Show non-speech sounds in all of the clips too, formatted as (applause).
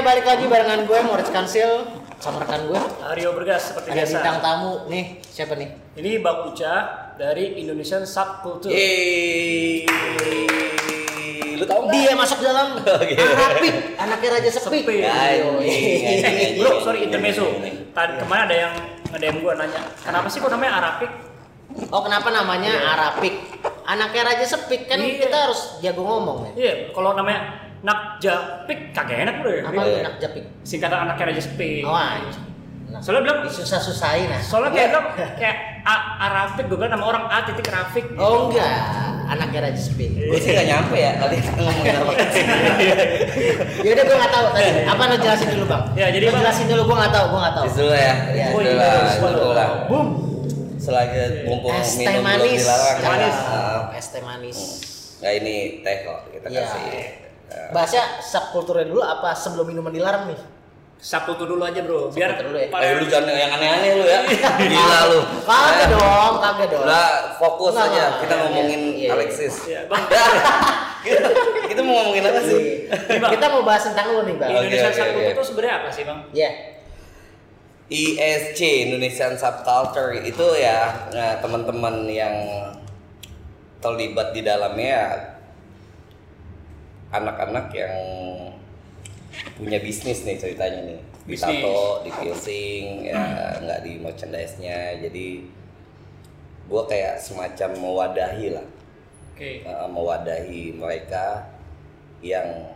Balik lagi barengan gue Moritz Kansil sama rekan gue. Aryo Bergas seperti Ada biasa. bintang tamu nih, siapa nih? Ini Bang Uca dari Indonesian Subculture. Yeay. Lu tau nggak? Dia masuk dalam (laughs) Oke. Arapik, anaknya Raja Sepi. Sepi. Anjing, Eh, anjing. bro, sorry intermezzo. Tadi kemarin ada yang nge-DM gua nanya, kenapa sih kok namanya Arapik? Oh, kenapa namanya Iya. Arapik? Anaknya Raja Sepi kan Iya. kita harus jago ngomong ya. Iya, kalau namanya Nakjapik kagak enak bro ya. Apa Iya. tuh nak japik? Singkatan anaknya Raja Sepi. Oh, anjing. Nah, Soalnya bilang disusah-susahin nah. soalnya kayak bilang kayak A- Arapik gue bilang nama orang A titik Rafik. gitu. Oh enggak, anaknya Raja Sepi. Gue sih gak nyampe ya tadi ngomongin apa. (laughs) Ya udah gue nggak tahu tadi. Apa lo jelasin dulu bang? Ya, jadi, Lo jelasin dulu gue nggak tahu, gue nggak tahu. Dulu ya. Iya. Dulu Oh, iya, lah. iya, Dulu lah. Boom. Selagi mumpung Es teh minum manis. dilarang. Teh manis. Es teh manis. Nah ini teh kok kita Iya. kasih. Ah. Bahasa subkulturnya dulu apa sebelum minuman dilarang nih? Subkultur dulu aja bro, biar Subkultur dulu ya. Eh lu jangan yang aneh-aneh lu ya. (laughs) Gila lu. Kagak Eh, dong, kagak dong. Udah fokus Nggak, aja. Kita Iya, ngomongin iya, iya. Alexis. Iya, (laughs) Bang. kita, kita mau ngomongin apa sih? Bang. Kita mau bahas tentang lu nih bang. Subculture oke. itu sebenarnya apa sih bang? Ya. ISC Indonesian Subculture itu ya nah, teman-teman yang terlibat di dalamnya anak-anak yang punya bisnis nih ceritanya nih di Bisnis. tato, di piercing, ya nggak di merchandise-nya. Jadi gua kayak semacam mewadahi lah, Oke. eh, mewadahi mereka yang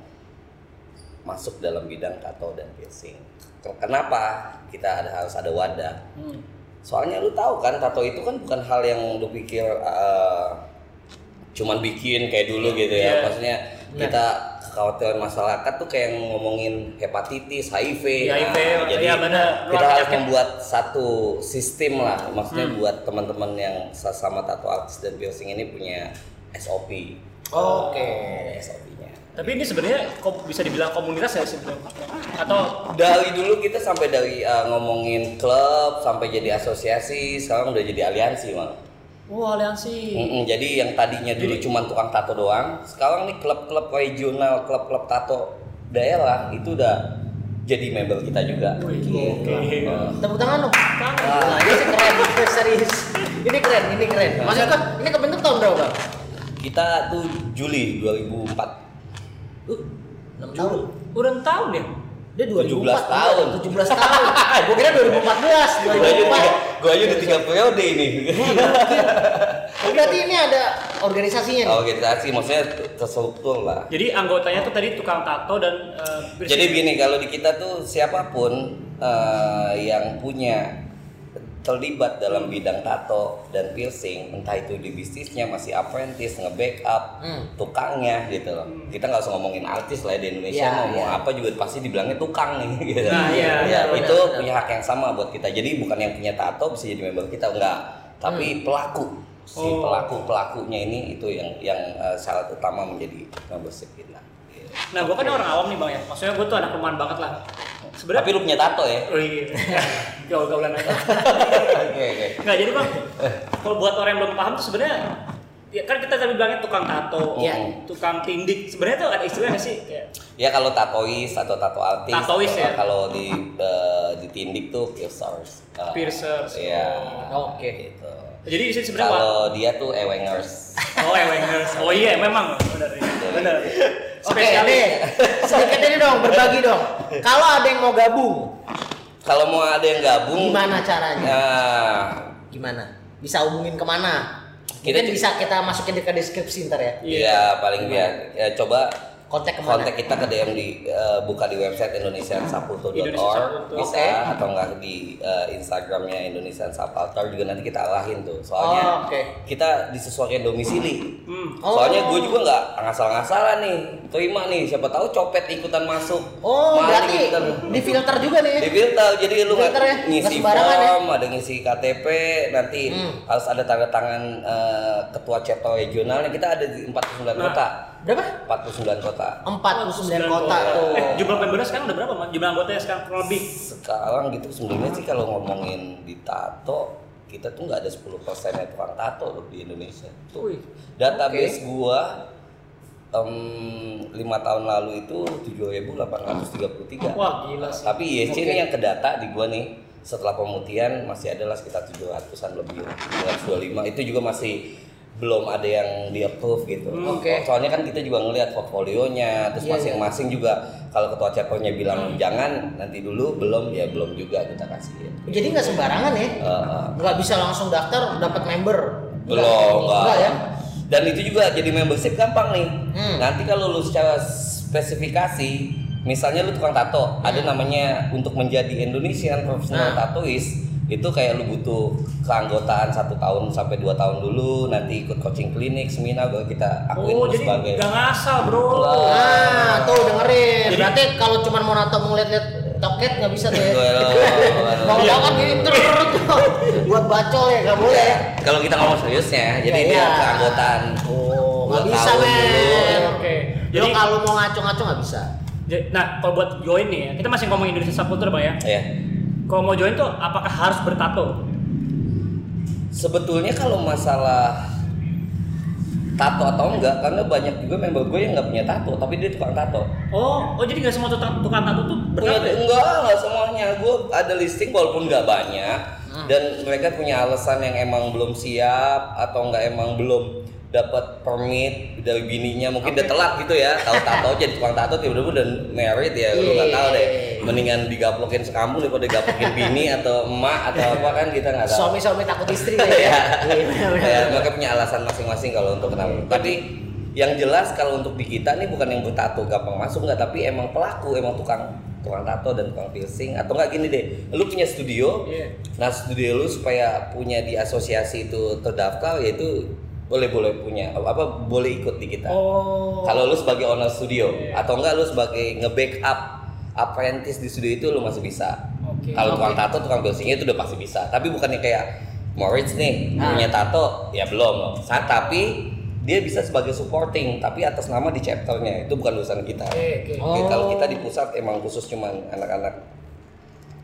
masuk dalam bidang tato dan piercing. Kenapa kita ada harus ada wadah? Hmm. Soalnya lu tahu kan tato itu kan bukan hal yang lu pikir uh, cuman bikin kayak dulu gitu ya. Iya. Maksudnya kita kekhawatiran masyarakat tuh kayak ngomongin hepatitis, HIV. HIV, Nah, jadi iya benar. kita harus membuat satu sistem lah. Maksudnya Hmm. buat teman-teman yang sama tato artis dan piercing ini punya SOP. Oke. SOP-nya. Tapi ini sebenarnya kok bisa dibilang komunitas ya sebenarnya? Atau Dari dulu kita sampai dari uh, ngomongin klub sampai jadi asosiasi, sekarang udah jadi aliansi, Bang. Wah aliansi. Mm-mm, jadi yang tadinya dulu Jadi- cuma tukang tato doang, sekarang nih klub-klub regional, klub-klub tato daerah itu udah jadi member kita juga. Oke. Uh, Tepuk tangan dong. Tangan. Nah, ini keren, serius. Ini keren, ini keren. Maksudnya ini kebentuk tahun berapa bang? kita tuh Juli 2004. Uh, 6 tahun. Udah tahun ya? Dia 17 2004 tahun. 17 tahun. (laughs) Gue kira 2014, Gue aja, 2004. gua aja udah tiga periode ini. Oh, (laughs) Berarti ini ada organisasinya nih. Organisasi maksudnya terstruktur lah. Jadi anggotanya tuh tadi tukang tato dan bersih. Jadi begini kalau di kita tuh siapa pun eh, yang punya terlibat dalam bidang tato dan piercing, entah itu di bisnisnya masih apprentice, nge-backup, Hmm. tukangnya gitu loh. Kita nggak usah ngomongin artis lah ya di Indonesia Iya, mau iya. apa juga pasti dibilangnya tukang nih (laughs) gitu. Nah, iya, iya, itu benar, punya hak yang sama buat kita. Jadi bukan yang punya tato bisa jadi member kita enggak, tapi pelaku si Oh. pelaku pelakunya ini itu yang yang eh, syarat utama menjadi membership kita. Nah, gue kan orang awam nih bang ya. Maksudnya gue tuh anak rumahan banget lah. Sebenarnya. Tapi lu punya tato ya? Oh iya. (laughs) Gaul-gaulan aja. Oke oke. Nggak jadi bang. Kalau buat orang yang belum paham tuh sebenarnya ya kan kita tadi bilangnya tukang tato, Iya. tukang tindik. Sebenarnya tuh ada istilahnya sih kayak Ya kalau tatois atau tato artis. Tatois ya? Kalau di eh, ditindik tuh piercers. Eh, Piercers. Iya. Oke. Gitu. jadi di sini sebenarnya Kalau dia tuh ewengers. Oh, Ewengers. Oh iya, memang benar. Benar. Oke, Spesialis. nih. Sedikit ini dong, berbagi dong. Kalau ada yang mau gabung, Kalau mau ada yang gabung, gimana caranya? Nah, Gimana? Bisa hubungin ke mana? Kita Mungkin bisa kita masukin ke deskripsi ntar ya. Iya. ya paling biar ya coba Kontak ke mana? kontak kita ke DM di eh, buka di website indonesiansaputo.org Indonesian bisa Oke. atau enggak di eh, Instagramnya Indonesian Subculture juga nanti kita arahin tuh soalnya Oh, oke. kita disesuaikan domisili Hmm. Oh. soalnya gue juga nggak ngasal-ngasalan nih terima nih siapa tahu copet ikutan masuk Oh, Maling berarti ikutan. di filter juga nih. di filter jadi lu nggak Filter ya, ngisi sembarangan ya. form ada ngisi KTP nanti Hmm. harus ada tanda tangan eh, ketua ceto regionalnya kita ada di 49 Nah. kota Berapa? 49 kota 49 kota tuh. Eh, jumlah membernya sekarang udah berapa, Mas? Jumlah anggotanya sekarang kurang lebih. sekarang gitu sebenarnya sih kalau ngomongin di tato kita tuh nggak ada 10 persennya tukang tato loh di Indonesia tuh Wih. database gua em, lima tahun lalu itu 7.833. Wah, gila sih. Tapi ISC Oke. ini yang kedata di gua nih setelah pemutihan masih adalah sekitar 700-an lebih 725 itu juga masih belum ada yang di approve gitu. Oke. Soalnya kan kita juga ngelihat portfolionya, terus Iya, masing-masing juga kalau ketua chapternya bilang jangan nanti dulu belum ya belum juga kita kasih. Jadi nggak sembarangan ya? Nggak bisa langsung daftar dapat member. belum enggak. Enggak ya? Dan itu juga jadi membership gampang nih. Hmm. Nanti kalau lu secara spesifikasi, misalnya lu tukang tato, ada namanya untuk menjadi Indonesian Hmm. professional Nah. tattooist itu kayak lu butuh keanggotaan satu tahun sampai dua tahun dulu, nanti ikut coaching klinik, seminar baru kita akuin Oh, jadi sebagai nggak ngasal, Bro. Nah, tuh dengerin. Jadi- Berarti kalau cuma mau nato mau ngeliat-liat toket nggak bisa tuh ya. Kalau (laughs) Iya. kan gini terus buat bacol ya nggak boleh. ya. Kalau kita ngomong seriusnya, jadi Iya, dia iya. keanggotaan Oh, nggak dua bisa tahun men. dulu. Oke. Jadi Jadi kalau mau ngaco-ngaco nggak bisa. Nah, kalau buat join nih ya, kita masih ngomong Indonesia Subculture Pak ya. Ya. Kalau mau join tuh apakah harus bertato? Sebetulnya kalau masalah tato atau enggak, karena banyak juga member gue yang nggak punya tato, tapi dia tukang tato. Oh, oh jadi nggak semua tukang, tukang tato tuh Punya, bertato ya? enggak, enggak semuanya. Gue ada listing walaupun nggak banyak, Hmm. dan mereka punya alasan yang emang belum siap atau enggak emang belum dapat permit dari bininya mungkin udah telat gitu ya tahu tato jadi tukang tato tiba-tiba udah married ya lu nggak tahu deh Iya. mendingan digaplokin sekampung daripada digaplokin (laughs) bini atau emak atau apa kan kita nggak tahu Suami-suami takut istri ya. ya, (laughs) Iya, ya mereka punya alasan masing-masing kalau untuk kenapa. Tapi yang jelas kalau untuk di kita nih bukan yang bertato gampang masuk nggak, tapi emang pelaku, emang tukang tukang tato dan tukang piercing atau enggak gini deh, lu punya studio, Iya. nah studio lu supaya punya di asosiasi itu terdaftar yaitu boleh boleh punya apa boleh ikut di kita. Oh. Kalau lu sebagai owner studio Iya. atau enggak lu sebagai nge-backup apprentice di studio itu lu masih bisa. Oke. Kalau tukang Oke. tato, tukang piercingnya itu udah pasti bisa. Tapi bukannya kayak Moritz nih Ah. punya tato, ya belum. Sa- tapi dia bisa sebagai supporting, tapi atas nama di chapternya itu bukan urusan kita. Oke, oke. Oke, Oh. Kalau kita di pusat emang khusus cuman anak-anak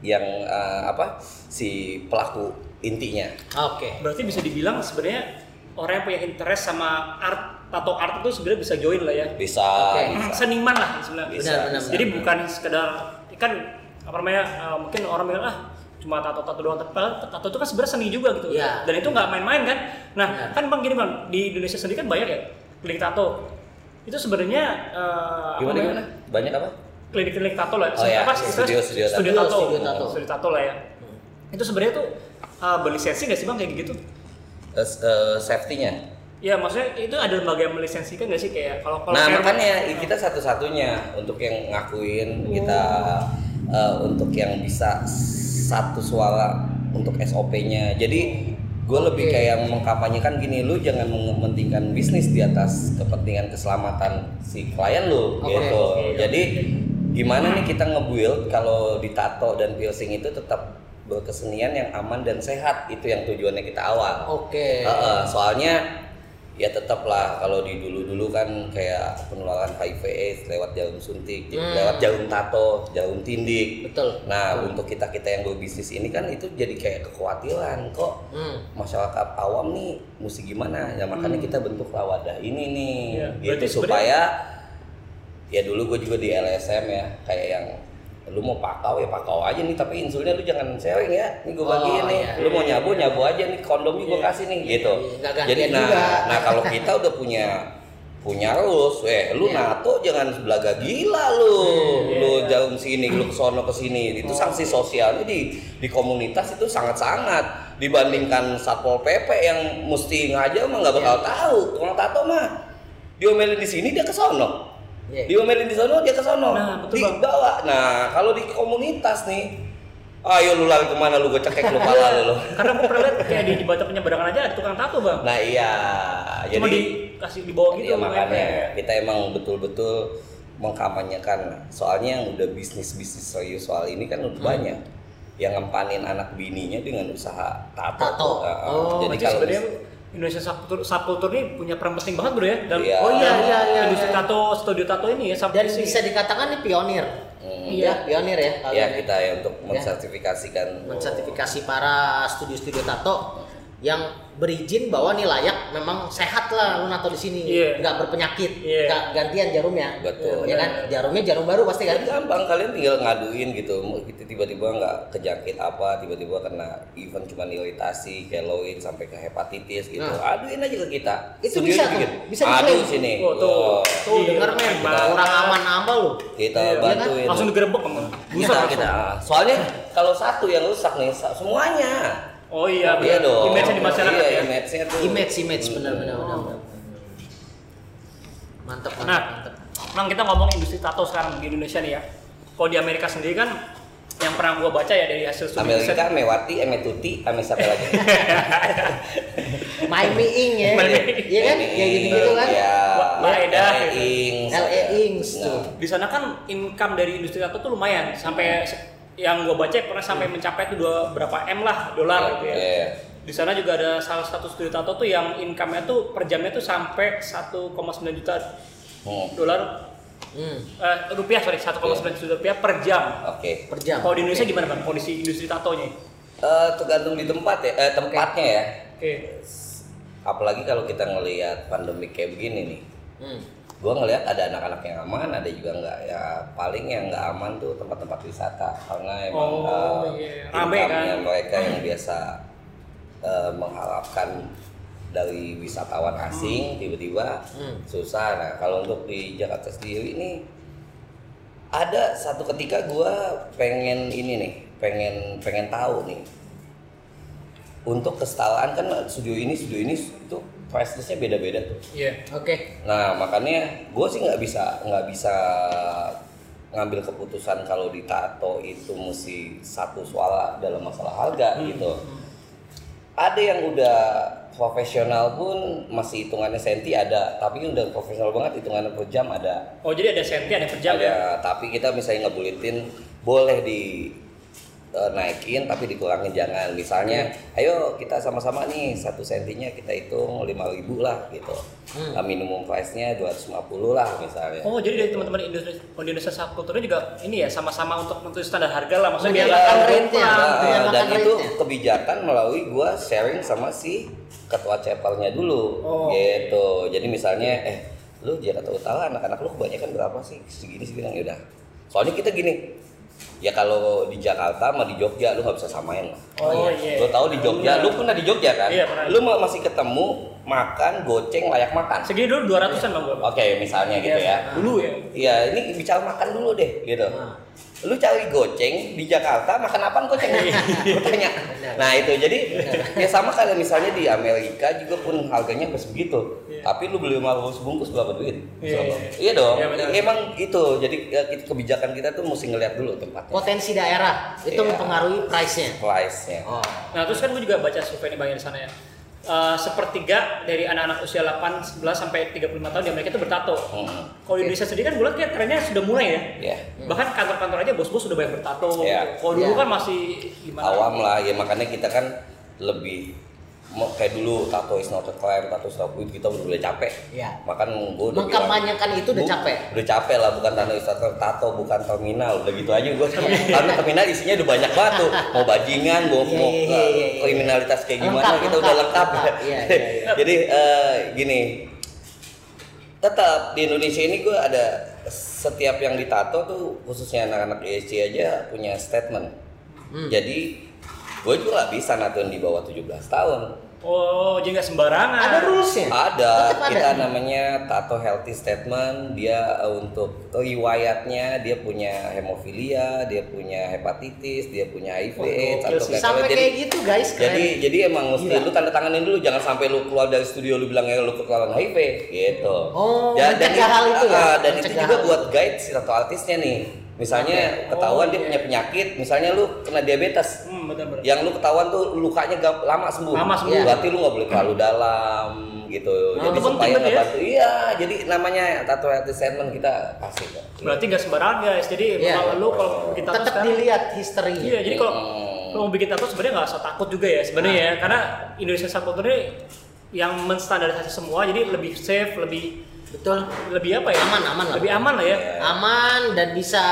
yang eh, apa si pelaku intinya. Oke. Berarti bisa dibilang sebenarnya orang yang punya interest sama art tato art itu sebenarnya bisa join lah ya. Bisa, Oke. bisa. Seniman lah sebenarnya. Bisa, Benar, benar, bisa. Jadi bukan sekedar kan apa namanya eh, mungkin orang bilang ah cuma tato-tato doang tapi tato itu kan sebenarnya seni juga gitu. Iya. Dan itu nggak main-main kan. Nah, Benar. kan Bang gini Bang, di Indonesia sendiri kan banyak ya klinik tato. Itu sebenarnya apa Gimana namanya? gimana? Banyak apa? klinik-klinik tato lah. Oh ya, apa studio- studio tato. studio tato. Studio tato. Studio tato lah ya. Itu sebenarnya tuh eh, berlisensi nggak sih Bang kayak gitu? Eh, safety-nya. Ya maksudnya itu ada lembaga yang melisensikan nggak sih kayak kalau kalau Nah kayak- makanya kita satu-satunya untuk yang ngakuin kita eh, untuk yang bisa satu suara untuk SOP-nya. Jadi gue lebih Oke. kayak mengkampanyekan gini, lu jangan mementingkan bisnis di atas kepentingan keselamatan si klien lu Oke, gitu. oke, Jadi gimana nih kita nge-build kalau ditato dan piercing itu tetap berkesenian yang aman dan sehat itu yang tujuannya kita awal. Oke. Heeh, soalnya ya tetap lah kalau di dulu-dulu kan kayak penularan HIV AIDS lewat jarum suntik, Hmm. lewat jarum tato, jarum tindik. Betul. Nah, untuk kita-kita yang berbisnis ini kan itu jadi kayak kekhawatiran kok Hmm. masyarakat awam nih mesti gimana ya makanya kita bentuk wadah ini nih Iya, gitu berarti supaya ya dulu gue juga di LSM ya kayak yang lu mau pakau ya pakau aja nih tapi insulnya lu jangan sharing ya ini gue bagiin Oh, nih iya, lu mau nyabu nyabu aja nih kondomnya gue Iya. kasih nih gitu iya, nggak gantian jadi nah juga. nah kalau kita udah punya punya rules, eh lu Iya. nato jangan sebelaga gila lu, Iya, lu iya. jauh sini, lu kesono ke sini, itu sanksi sosialnya di di komunitas itu sangat-sangat dibandingkan satpol pp yang mesti ngajar mah nggak bakal Iya. tahu, tukang tato mah diomelin di sini dia ke sono, Iya. diomelin di sono dia ke sono, Nah, betul, Bang. dibawa. Nah kalau di komunitas nih, ayo lu lari ke mana lu gue cekek lu pala lu. (laughs) Karena aku pernah lihat kayak di jembatan penyeberangan aja ada tukang tato bang. Nah iya, Cuma jadi dikasih di bawah gitu. Iya makanya kayak- kita emang betul-betul mengkampanyekan soalnya yang udah bisnis bisnis serius soal ini kan udah banyak yang ngempanin anak bininya dengan usaha tato. Tato. Uh, Oh, jadi kalau sebenarnya Indonesia subkultur, subkultur ini punya peran penting banget bro ya dalam Iya. Oh iya iya iya. industri iya. tato, studio tato ini ya Dan bisa dikatakan ini pionir. Hmm. Iya, pionir ya. ya kalian. kita ya untuk mensertifikasikan mensertifikasi para studio-studio tato yang berizin bahwa nih layak memang sehat lah lu nato di sini. Iya. nggak berpenyakit Iya. nggak gantian jarumnya. Betul. ya kan? Jarumnya jarum baru pasti kan? Kan gampang. Kalian tinggal ngaduin gitu. Tiba-tiba nggak kejangkit apa tiba-tiba kena event cuma iritasi keloid sampai ke hepatitis gitu. Nah. aduin aja ke kita. Itu Studio bisa tuh, bisa adu diklaim. sini. Oh, tuh. Wah, tuh Iya, denger men. Orang aman nambah lu. Kita Iya, bantuin. Langsung digerebek sama kita, kita. soalnya kalau satu yang rusak nih semuanya oh iya iya dong image di masyarakat iya, ya image-nya tuh image image Hmm. benar benar benar benar. mantap mantap Nah, mantap Mang kita ngomong industri tato sekarang di Indonesia nih ya. Kalau di Amerika sendiri kan yang pernah gua baca ya dari hasil studi riset. Amerika, Mewati, Emetuti, Ame siapa lagi? (laughs) Miami Ing ya Ing. iya kan kayak gitu gitu kan Ya, Maeda, LA gitu. Ings. LA Ings tuh. Nah, Di sana kan income dari industri tato tuh lumayan sampai yang gua baca pernah sampai mencapai tuh dua berapa m lah dolar gitu ya. Iya. Di sana juga ada salah satu studi tato tuh yang income-nya tuh per jamnya tuh sampai 1,9 juta Hmm, dolar hmm, eh, rupiah sorry 1,9 juta rupiah per jam. Oke. per jam Kalau di Indonesia gimana bang kondisi industri tatonya? Eh, tergantung di tempat ya, eh, tempatnya ya. Oke. Apalagi kalau kita ngelihat pandemi kayak begini nih. Hmm. Gua ngelihat ada anak-anak yang aman, ada juga nggak. Ya paling yang nggak aman tuh tempat-tempat wisata karena emang Oh, eh, iya. Rame income-nya kan? mereka yang biasa eh, mengharapkan dari wisatawan asing tiba-tiba Hmm. susah. Nah kalau untuk di Jakarta sendiri ini ada satu ketika gua pengen ini nih, pengen pengen tahu nih untuk kesetaraan kan studio ini studio ini itu price listnya beda-beda tuh. Iya. oke Nah makanya gue sih nggak bisa nggak bisa ngambil keputusan kalau di tato itu mesti satu suara dalam masalah harga gitu. Ada yang udah profesional pun masih hitungannya senti ada, tapi yang udah profesional banget hitungannya per jam ada. Oh jadi ada senti ada per jam ada, ya? tapi kita misalnya ngebulitin boleh di eh, naikin tapi dikurangin jangan. Misalnya ayo kita sama-sama nih satu sentinya kita hitung lima ribu lah gitu. Hmm. Nah, minimum price nya 250 lah misalnya. Oh jadi dari teman-teman industri di Indonesia Subkulturnya juga ini ya sama-sama untuk menentukan standar harga lah maksudnya biar Menyamakan makan lah. Nah, Nah, dan makan itu kebijakan melalui gua sharing sama si ketua chapelnya dulu Oh. gitu. Jadi misalnya eh lu Jakarta Utara anak-anak lu kebanyakan berapa sih? Segini segini. Ya udah soalnya kita gini ya kalau di Jakarta sama di Jogja lu nggak bisa samain lah Oh iya. lu tahu di Jogja Iya. lu pernah di Jogja kan Iya, pernah. lu ma- masih ketemu makan goceng layak makan Segini dulu 200-an bang oke misalnya gitu Iya, ya Dulu ya. Iya, ini bicara makan dulu deh, gitu. Nah. Lu cari goceng di Jakarta, makan apa goceng? (laughs) Gua tanya. Nah itu, jadi ya sama kayak misalnya di Amerika juga pun harganya harus Iya. Tapi lu beli 500 bungkus berapa duit? Iya, Sama. iya. Iya dong, Iya, benar. emang itu. Jadi ya, kebijakan kita tuh mesti ngeliat dulu tempatnya. potensi daerah itu Iya. mempengaruhi price nya Price-nya. oh Nah terus kan gue juga baca survei ini bang ya di sana ya. Eh, sepertiga dari anak-anak usia 8, 11 sampai 35 tahun di Amerika itu bertato. Hmm. Kalau di Indonesia sendiri kan gue lihat kayak trennya sudah mulai ya. Ya, Bahkan kantor-kantor aja bos-bos sudah banyak bertato. Iya. Kalau dulu Iya. kan masih gimana? awam lah ya makanya kita kan lebih kayak dulu tato is not a crime, tato is not good, kita udah mulai capek. Iya. Makan gue udah Mengkampanyekan itu udah capek. Udah capek lah, bukan tato is not a- tato, bukan terminal, udah gitu aja gue. Karena terminal isinya udah banyak banget tuh, mau bajingan, mau, Iya, mau iya, eh, iya, iya. kriminalitas kayak gimana, Lengkap, kita udah lengkap, lengkap. Iya, iya, iya. (laughs) Jadi eh, gini, tetap di Indonesia ini gue ada setiap yang ditato tuh khususnya anak-anak ESC aja punya statement. Hmm. Jadi gue juga nggak bisa natuin di bawah 17 tahun. Oh jadi nggak sembarangan. ada rulesnya Ada, Tetap ada. kita namanya tato healthy statement. Dia eh, untuk riwayatnya dia punya hemofilia, dia punya hepatitis, dia punya HIV, Oh, atau sih. sampai kayak gitu guys keren. Jadi jadi emang mesti Gila. lu tanda tanganin dulu jangan sampai lu keluar dari studio lu bilang ya lu kelawan HIV gitu. Oh, dan hal itu ya? ah, dan itu juga hal. buat guide si tato artisnya nih. Misalnya Oke. ketahuan Oh, dia iya. punya penyakit, misalnya lu kena diabetes. Hmm benar-benar. Yang lu ketahuan tuh lukanya gak lama sembuh. Lama sembuh. Iya. Berarti lu nggak boleh terlalu dalam gitu. Oh, jadi itu penting supaya nggak ya? Iya, jadi namanya tato healthy statement kita kasih kok. Berarti nggak sembarangan guys. Jadi Iya. kalau lu kalau kita tetap sekarang- dilihat historinya Iya, jadi kalau Hmm. lo mau bikin tato sebenarnya nggak usah takut juga ya sebenarnya Nah. ya, karena Indonesia Subculture ini yang menstandarisasi semua, jadi lebih safe, lebih betul lebih apa ya? Aman, aman lah. Lebih aman lah ya. Iya. aman dan bisa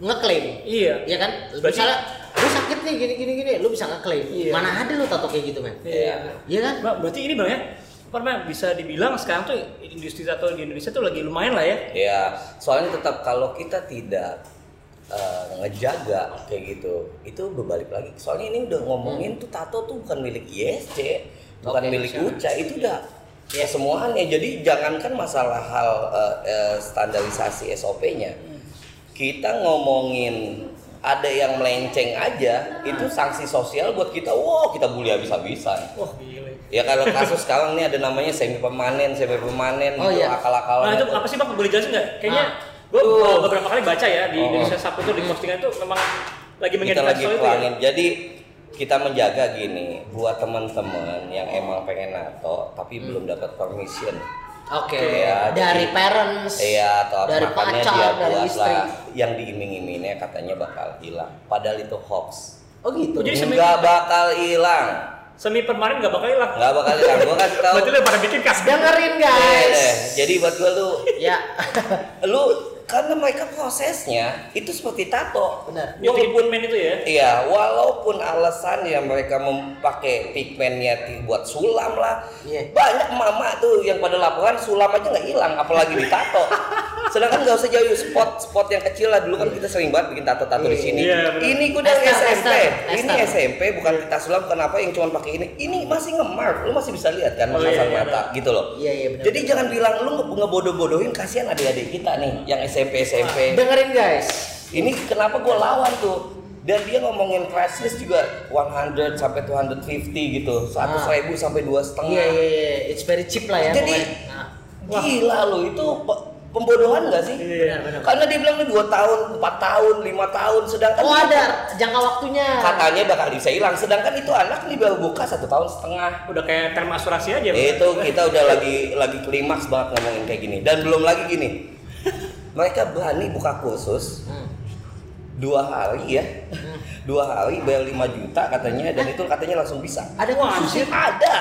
ngeklaim Iya. ya kan Berarti misalnya lu sakit nih gini gini gini lu bisa ngeklaim Iya. mana ada lu tato kayak gitu men Iya. iya kan Mbak, berarti ini bang ya, apa namanya, bisa dibilang sekarang tuh industri tato di Indonesia tuh lagi lumayan lah ya. Ya, soalnya tetap kalau kita tidak eh, ngejaga kayak gitu, itu berbalik lagi. Soalnya ini udah ngomongin tuh tato tuh bukan milik ISC, bukan Oke, milik. Uca, itu udah ya semuanya. Jadi jangankan masalah hal eh, eh, standarisasi SOP-nya, kita ngomongin ada yang melenceng aja, itu sanksi sosial buat kita. Wow, kita bully habis-habisan. Wah gile. Ya kalau kasus sekarang nih ada namanya semi permanen, semi permanen Oh, gitu iya. akal-akalan. Nah itu apa sih bang? Boleh jelasin nggak? Kayaknya Ah. gue Tuh. beberapa kali baca ya di Oh. Indonesia Sabtu itu di postingan itu memang lagi mengedukasi itu ya. Jadi kita menjaga gini buat teman-teman yang emang pengen nato tapi belum dapat permission. oke Iya, dari jadi- parents Iya, atau dari makanya pacar dia dari buat istri lah yang diiming-imingnya katanya bakal hilang. Padahal itu hoax. oh gitu Jadi semi- Nggak bakal hilang. Semi permanen nggak bakal hilang. Nggak bakal hilang. Gua kasih tahu. Berarti lu pada bikin kas. dengerin Eh, guys deh. Jadi buat gua lu ya lu karena mereka prosesnya itu seperti tato. Benar. Yang Walaupun pigmen itu ya. Iya, walaupun alasannya mereka memakai pigmennya buat sulam lah. Iya. Banyak mama tuh yang pada laporan sulam aja nggak hilang, apalagi ditato. (laughs) Sedangkan nggak usah jauh spot-spot yang kecil lah dulu kan kita sering banget bikin tato-tato di Iya. sini. Iya, benar. ini gue dari SMP, ini. SMP bukan kita sulam kenapa yang cuma pakai ini. Ini masih nge-mark, lu masih bisa lihat kan Oh, iya, iya, mata gitu loh. Iya, iya, benar, Jadi benar. jangan bilang lu ngebodoh-bodohin kasihan adik-adik kita nih yang SMP SMP. dengerin guys Ini kenapa gue lawan tuh? Dan dia ngomongin price list juga 100 sampai 250 gitu, 100 Ah. ribu sampai dua setengah. iya iya iya it's very cheap lah ya Jadi. Nah, gila lo itu pe- pembodohan gak sih? Iya. benar benar Karena dia bilang nih 2 tahun, 4 tahun, 5 tahun, sedangkan oh ada jangka waktunya katanya bakal bisa hilang, sedangkan itu anak nih baru buka satu tahun setengah. Udah kayak term asuransi aja. Itu kita udah lagi lagi klimaks banget ngomongin kayak gini. Dan belum lagi gini, mereka berani buka kursus Hmm. dua hari ya (laughs) dua hari bayar 5 juta katanya dan itu katanya langsung bisa ada kursus anjir. ada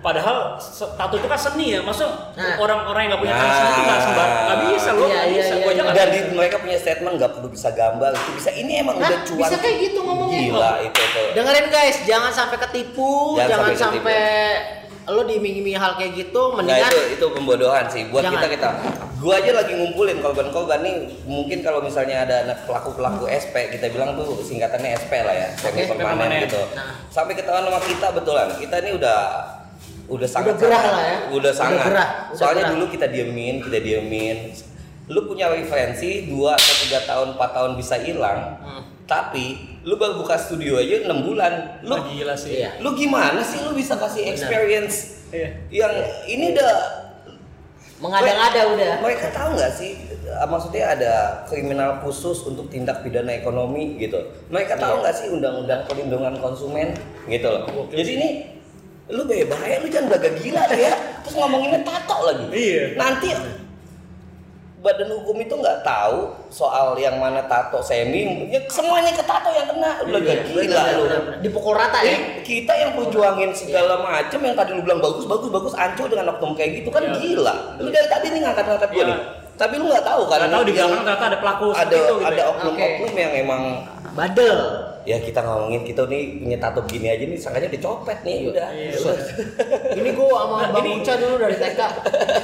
Padahal tato itu kan seni ya, maksud Nah. orang-orang yang nggak punya Nah. itu nggak sembar, nggak bisa loh, Iya, nggak iya, bisa. iya, iya. nggak dan di, mereka punya statement nggak perlu bisa gambar itu bisa ini emang Hah? udah cuan Bisa kayak gitu ngomongnya? gila itu tuh dengerin guys jangan sampai ketipu Jangan jangan, sampai sampai, lo diiming-imingi hal kayak gitu Nah mendingan itu itu pembodohan sih buat Jangan. kita kita. Gua aja lagi ngumpulin korban-korban nih. Mungkin kalau misalnya ada anak pelaku-pelaku SP kita bilang tuh singkatannya SP lah ya, Oke, permanen permanen. gitu. Nah. Sampai ketahuan sama kita betulan. Kita ini udah udah sangat gerah sangat- lah ya. Udah Udah sangat. gerah, udah Soalnya gerah. dulu kita diemin, kita diemin. Lu punya referensi 2 atau 3 tahun, 4 tahun bisa hilang. Hmm. Tapi lu baru buka studio aja 6 bulan. Lu Wah, gila sih. Iya. lu gimana sih lu bisa kasih Benar. experience Iya. yang ini udah mengada-ngada udah mereka tahu nggak sih eh, maksudnya ada kriminal khusus untuk tindak pidana ekonomi gitu mereka tahu Iya. nggak sih undang-undang perlindungan konsumen gitu loh Oke. jadi ini lu bebas ya lu jangan gagah gila deh ya terus ngomonginnya tato lagi Iya. nanti badan hukum itu nggak tahu soal yang mana tato semi ya semuanya ke tato yang kena lu Iya, gila lu dipukul rata ya Ini kita yang perjuangin segala macam yang tadi lu bilang bagus bagus bagus ancur dengan oknum kayak gitu kan Iya. gila. Lu dari tadi nih ngangkat-ngangkat gue Iya. nih. Tapi lu nggak tahu kan Nggak tahu di belakang ternyata ada pelaku ada itu gitu ada ya. oknum-oknum yang emang badel ya kita ngomongin kita nih punya tato gini aja nih sangkanya dicopet nih udah. Iya, Udah. ini gua sama Nah, bang ini- Uca dulu dari TK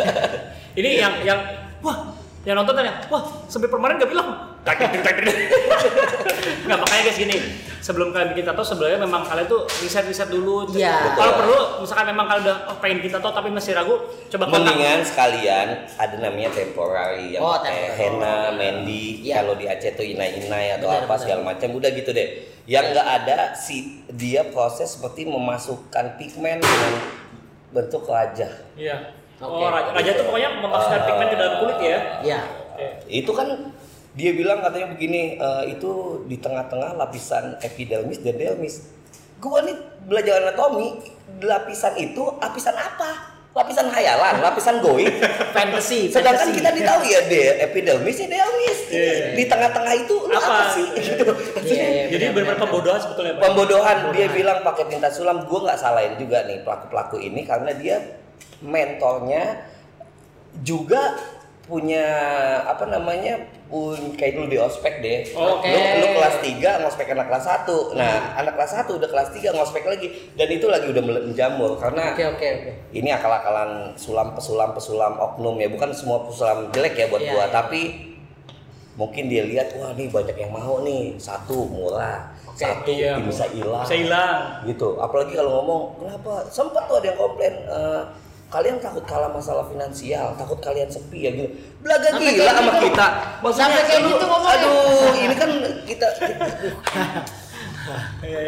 (laughs) Ini yang yang wah yang nonton tanya, wah sampai permanen gak bilang. Tak, tak. (laughs) Nggak makanya guys gini, sebelum kalian bikin tato sebenarnya memang kalian tuh riset-riset dulu. Iya. Kalau Betul. perlu, misalkan memang kalian udah oh, pengen bikin tato tapi masih ragu, coba kontak. Mendingan sekalian ada namanya temporary yang Oh, pakai temporary. henna, mendi, Iya. kalau di Aceh tuh inai-inai atau Benar, apa benar. segala macam udah gitu deh. Yang nggak ada si dia proses seperti memasukkan pigmen dengan bentuk wajah. Iya. Oke. Oh, raja, raja tuh pokoknya memasukkan Ah. pigmen ke dalam kulit ya. ya Oke. Itu kan dia bilang katanya begini, eh, itu di tengah-tengah lapisan epidermis dan dermis. Gua nih belajar anatomi, lapisan itu lapisan apa? Lapisan hayalan, lapisan goib. (laughs) fantasy Sedangkan fantasy. kita ditahu ya de epidermis ya dermis. Iya. Di tengah-tengah itu apa, Apa? sih? Gitu. Iya, iya, Jadi benar, benar-benar benar. pembodohan sebetulnya. Pak. Pembodohan dia Pembodohan. bilang pakai tinta sulam, gua nggak salahin juga nih pelaku-pelaku ini karena dia mentornya juga punya apa namanya pun kayak dulu di ospek deh. Oke. Lu, lu kelas 3 ngospek anak kelas 1. Nah, anak kelas 1 udah kelas 3 ngospek lagi dan itu lagi udah menjamur karena Oke oke oke. ini akal-akalan sulam pesulam pesulam oknum ya bukan semua pesulam jelek ya buat Iya, gua iya. tapi mungkin dia lihat wah nih banyak yang mau nih satu murah Oke, satu iya. bisa hilang Bisa hilang. gitu apalagi kalau ngomong kenapa sempat tuh ada yang komplain eh, kalian takut kalah masalah finansial takut kalian sepi ya gitu belaga Sampai gila kayak sama gitu. kita Sampai kayak aduh, gitu ngomongnya. aduh ini kan kita,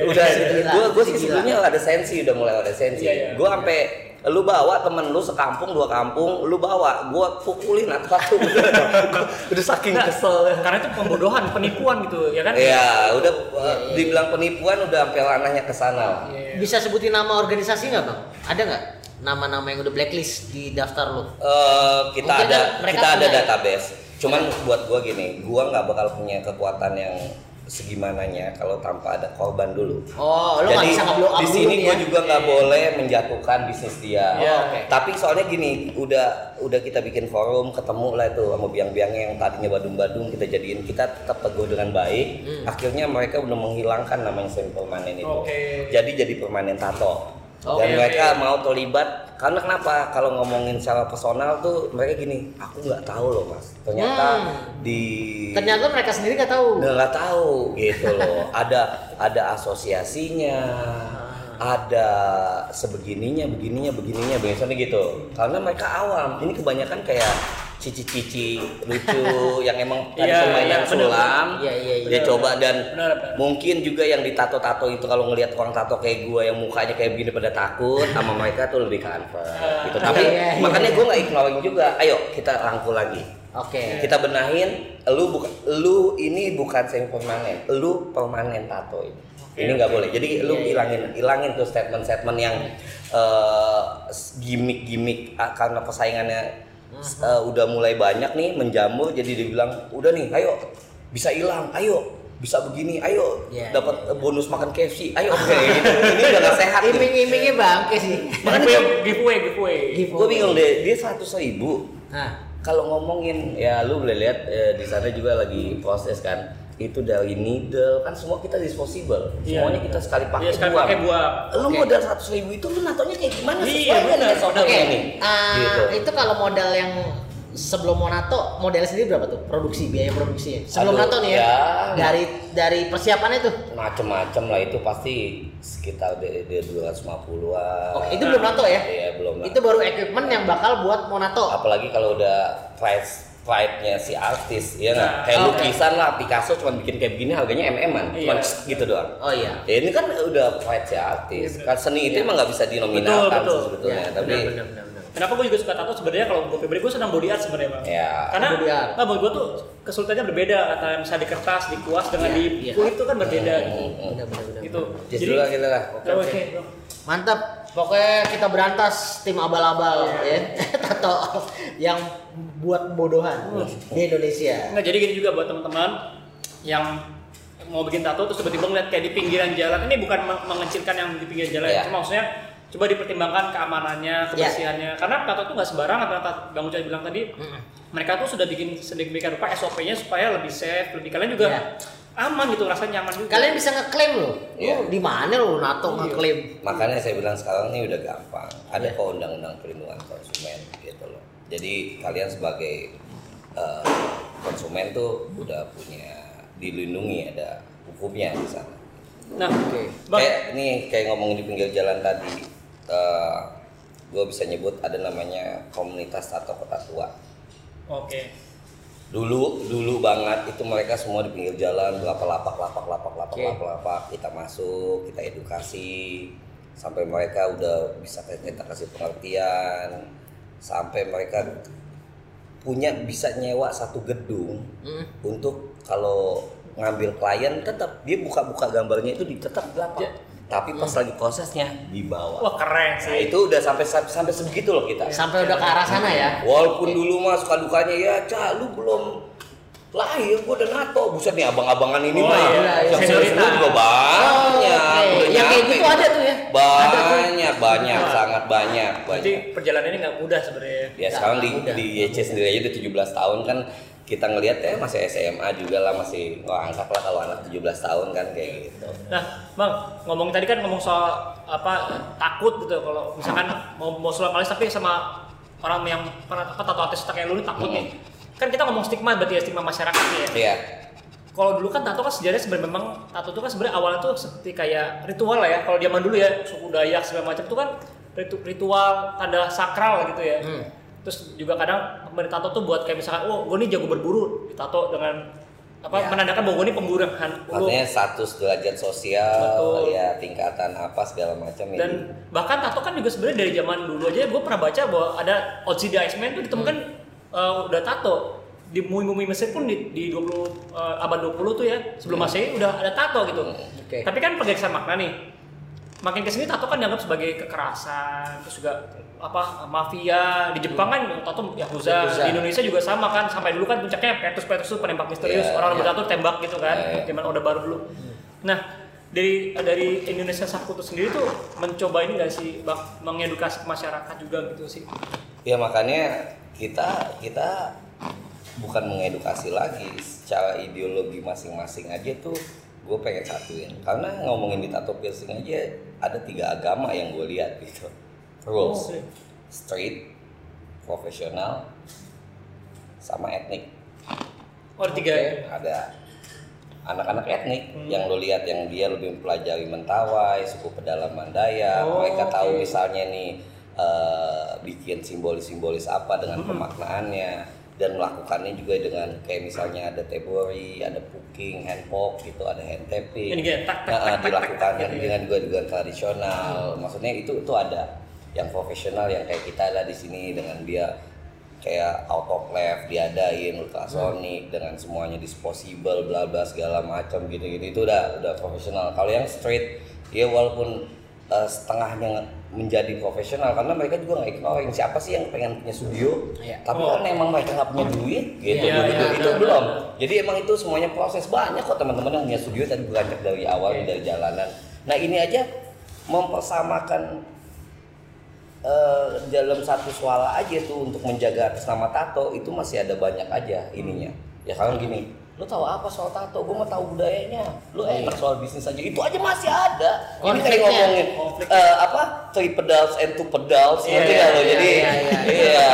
udah Si gila, gue gue si sih gila. sebetulnya ada sensi udah mulai ada sensi Iya, iya. gue sampai lu bawa temen lu sekampung dua kampung lu bawa gue pukulin atau satu (laughs) udah saking Nah, kesel Karena itu pembodohan, penipuan gitu, ya kan? ya udah iya. dibilang penipuan udah sampai ranahnya ke sana lah. Iya. Bisa sebutin nama organisasi nggak bang? Ada nggak nama-nama yang udah blacklist di daftar lu? Eh, kita Mungkin ada kan kita ada punya ya? database cuman buat gua gini gua nggak bakal punya kekuatan yang segimananya kalau tanpa ada korban dulu Oh, nggak Jadi bisa up di sini gue ya? juga nggak boleh menjatuhkan bisnis dia. Iya. oke. Tapi soalnya gini, udah udah kita bikin forum, ketemu lah itu sama biang-biangnya yang tadinya badung-badung kita jadiin kita tetap teguh dengan baik. Hmm. Akhirnya mereka udah menghilangkan namanya semi permanen itu. Oke. Jadi jadi permanen tato. Oke, Dan mereka mau terlibat karena kenapa? Kalau ngomongin secara personal tuh mereka gini, aku nggak tahu loh mas. Ternyata Hmm. di Ternyata mereka sendiri nggak tahu. Nggak tahu gitu loh. (laughs) ada ada asosiasinya, ada sebegininya, begininya, begininya, biasanya gitu. Karena mereka awam. Ini kebanyakan kayak cici-cici lucu (laughs) yang emang tadi Iya, permainan iya, bener. sulam. Iya, iya, iya. Dia coba dan Benar, benar. mungkin juga yang ditato-tato itu kalau ngelihat orang tato kayak gua yang mukanya kayak begini pada takut sama mereka tuh lebih comfort gitu. Tapi Iya, iya, makanya iya. gua nggak ignoring juga. Ayo kita rangkul lagi Oke. kita benahin lu bukan lu ini bukan semi permanen lu permanen tato ini ini nggak boleh jadi lu Iya, iya. hilangin hilangin tuh statement-statement yang eh, gimmick-gimmick ah, karena persaingannya Eh, udah mulai banyak nih menjamur jadi dibilang udah nih ayo bisa hilang ayo bisa begini ayo Iya, dapat eh, bonus makan KFC ayo. (laughs) Kayak gitu. Ini udah gak sehat nih. Iming-imingnya bangke sih. Giveaway, giveaway, giveaway. gue bingung deh dia seratus ribu. Nah, kalau ngomongin ya lu boleh lihat eh, di sana juga lagi proses kan itu dari needle kan semua kita disposable. Iya, semuanya iya. kita sekali pakai Iya, sekali buang. pakai buang. lu modal seratus ribu itu lu natonya kayak gimana Iya, sesuai nggak benar. software Oke, ini. Ah, gitu. itu kalau modal yang sebelum mau nato modal sendiri berapa tuh? Produksi biaya produksinya sebelum Aduh, nato nih ya, ya. dari dari persiapannya tuh? Macem-macem lah itu pasti sekitar de, de 250-an oke itu belum nato ya? Iya belum lah. Itu baru equipment yang bakal buat mau nato apalagi kalau udah price pride-nya si artis ya Nah, kayak oke. lukisan lah Picasso cuma bikin kayak begini harganya mm-an cuma Iya. gitu doang oh iya Ya ini kan udah pride si artis. Iya, Kan seni itu Iya. emang nggak bisa Betul, dinominalkan betul. sebetulnya, Ya, tapi benar, benar, benar, benar. Kenapa gue juga suka tato sebenarnya kalau gue pribadi gue senang body art sebenarnya bang. ya Karena Body art. nah, buat gue tuh kesulitannya berbeda antara misalnya di kertas, di kuas dengan Iya, di iya. kulit itu kan berbeda gitu. benar benar benar Gitu. just dulu lah kita lah. Oke, mantap pokoknya kita berantas tim abal-abal ya (laughs) tato yang buat bodohan di Indonesia Nggak, jadi gini juga buat teman-teman yang mau bikin tato terus tiba-tiba ngeliat kayak di pinggiran jalan ini bukan meng- mengecilkan yang di pinggir jalan Iya. cuma maksudnya coba dipertimbangkan keamanannya Iya. kebersihannya karena tato itu nggak sembarangan karena bang Ucai bilang tadi Mm-mm. mereka tuh sudah bikin sedemikian rupa SOP-nya supaya lebih safe lebih kalian juga Iya. Aman gitu rasanya nyaman juga kalian bisa ngeklaim loh Iya. lu di mana lo nato ngeklaim Makanya saya bilang sekarang ini udah gampang. Ada Iya. kok undang-undang perlindungan konsumen gitu loh. Jadi kalian sebagai eh, konsumen tuh udah punya dilindungi ada hukumnya di sana. nah Oke. bang Kayak nih kayak ngomongin di pinggir jalan tadi, gue bisa nyebut ada namanya komunitas atau kota tua. oke dulu dulu banget itu mereka semua di pinggir jalan berapa lapak lapak lapak lapak Oke. lapak lapak kita masuk kita edukasi sampai mereka udah bisa kita kasih pengertian sampai mereka punya bisa nyewa satu gedung Mm. untuk kalau ngambil klien tetap dia buka-buka gambarnya itu di tetap gelap Ya. Tapi pas lagi prosesnya dibawa wah keren nah sih itu udah sampai sampai sebegitu loh kita sampai udah ke arah sana ya Walaupun dulu mah suka dukanya ya, Ca, lu belum lahir, gua udah nato. Buset nih abang-abangan ini Oh, mah. iya, iya. Yang serius Senioritas. juga banyak. Oh, udah yang kayak gitu ada tuh ya banyak banyak Wah. sangat banyak banyak perjalanan ini nggak mudah sebenarnya. ya sekarang di di YC sendiri aja udah 17 tahun kan kita ngelihat ya masih SMA juga lah masih oh, angkat lah kalau anak 17 tahun kan kayak gitu Nah, Bang, ngomong tadi kan ngomong soal apa takut gitu kalau misalkan mau mau sulap alis tapi sama orang yang pernah apa tato artis kayak lu takut Hmm. nih. Kan kita ngomong stigma berarti ya stigma masyarakat ya. iya Kalau dulu kan tato kan sejarahnya sebenarnya memang tato itu kan sebenarnya awalnya tuh seperti kayak ritual lah ya. Kalau zaman dulu ya suku Dayak segala macam itu kan ritu- ritual tanda sakral gitu ya. Hmm. Terus juga kadang pemberi tato tuh buat kayak misalkan, oh gue nih jago berburu, ditato dengan apa Ya. menandakan bahwa gue ini pemburu lu- artinya status derajat sosial Betul. ya tingkatan apa segala macam ya. dan bahkan tato kan juga sebenarnya dari zaman dulu aja gue pernah baca bahwa ada Ozzy the Iceman tuh ditemukan eh, udah tato di mumi-mumi Mesir pun di, di 20 eh, abad 20 tuh ya sebelum masehi udah ada tato gitu Oke. tapi kan pergeseran makna nih makin ke sini tato kan dianggap sebagai kekerasan terus juga apa mafia. Di Jepang kan tato yakuza. Yakuza. di Indonesia juga sama kan sampai dulu kan puncaknya Petrus Petrus tuh penembak misterius. Iya, orang iya. bertato tembak gitu kan Iya, iya. zaman Orde Baru dulu. Nah dari dari Indonesia Sakutu sendiri tuh mencoba ini nggak sih bang? Mengedukasi ke masyarakat juga gitu sih. Ya makanya kita kita bukan mengedukasi lagi. Secara ideologi masing-masing aja tuh gue pengen satuin. Karena ngomongin di tato piercing aja ada tiga agama yang gue lihat gitu rules Oh. street profesional sama etnik oh ada tiga Oke. ada anak-anak etnik Hmm. yang lo lihat yang dia lebih mempelajari mentawai suku pedalaman Dayak Oh, mereka tahu oke. misalnya nih eh, bikin simbolis-simbolis apa dengan Hmm. pemaknaannya dan melakukannya juga dengan kayak misalnya ada tebori, ada puking, handpok gitu, ada hand tapping. Ini tak, tak, Nah, tak, tak, dilakukan tak, gitu ya. dengan juga dengan tradisional. Maksudnya itu itu ada yang profesional yang kayak kita ada di sini dengan dia kayak autoclave diadain ultrasonic dengan semuanya disposable bla bla segala macam gitu gitu itu udah udah profesional kalau yang straight ya walaupun eh, setengahnya menjadi profesional karena mereka juga nggak ignoring siapa sih yang pengen punya studio? Iya. tapi Oh. kan emang mereka nggak punya duit gitu. Iya, dulu itu iya, belum. Jadi emang itu semuanya proses. Banyak kok teman-teman yang punya studio tadi beranjak dari awal Iya. dari jalanan. Nah ini aja mempersamakan eh, dalam satu suara aja tuh untuk menjaga atas nama tato itu masih ada banyak aja ininya. Ya kan gini lu tahu apa soal tato? Gue mau tahu budayanya. Lu enak soal bisnis aja. Itu aja masih ada. Ini kayak ngomongin eh, apa? Three pedals and two pedals Iya, ngerti iya, nggak lo? iya, jadi iya, iya. iya.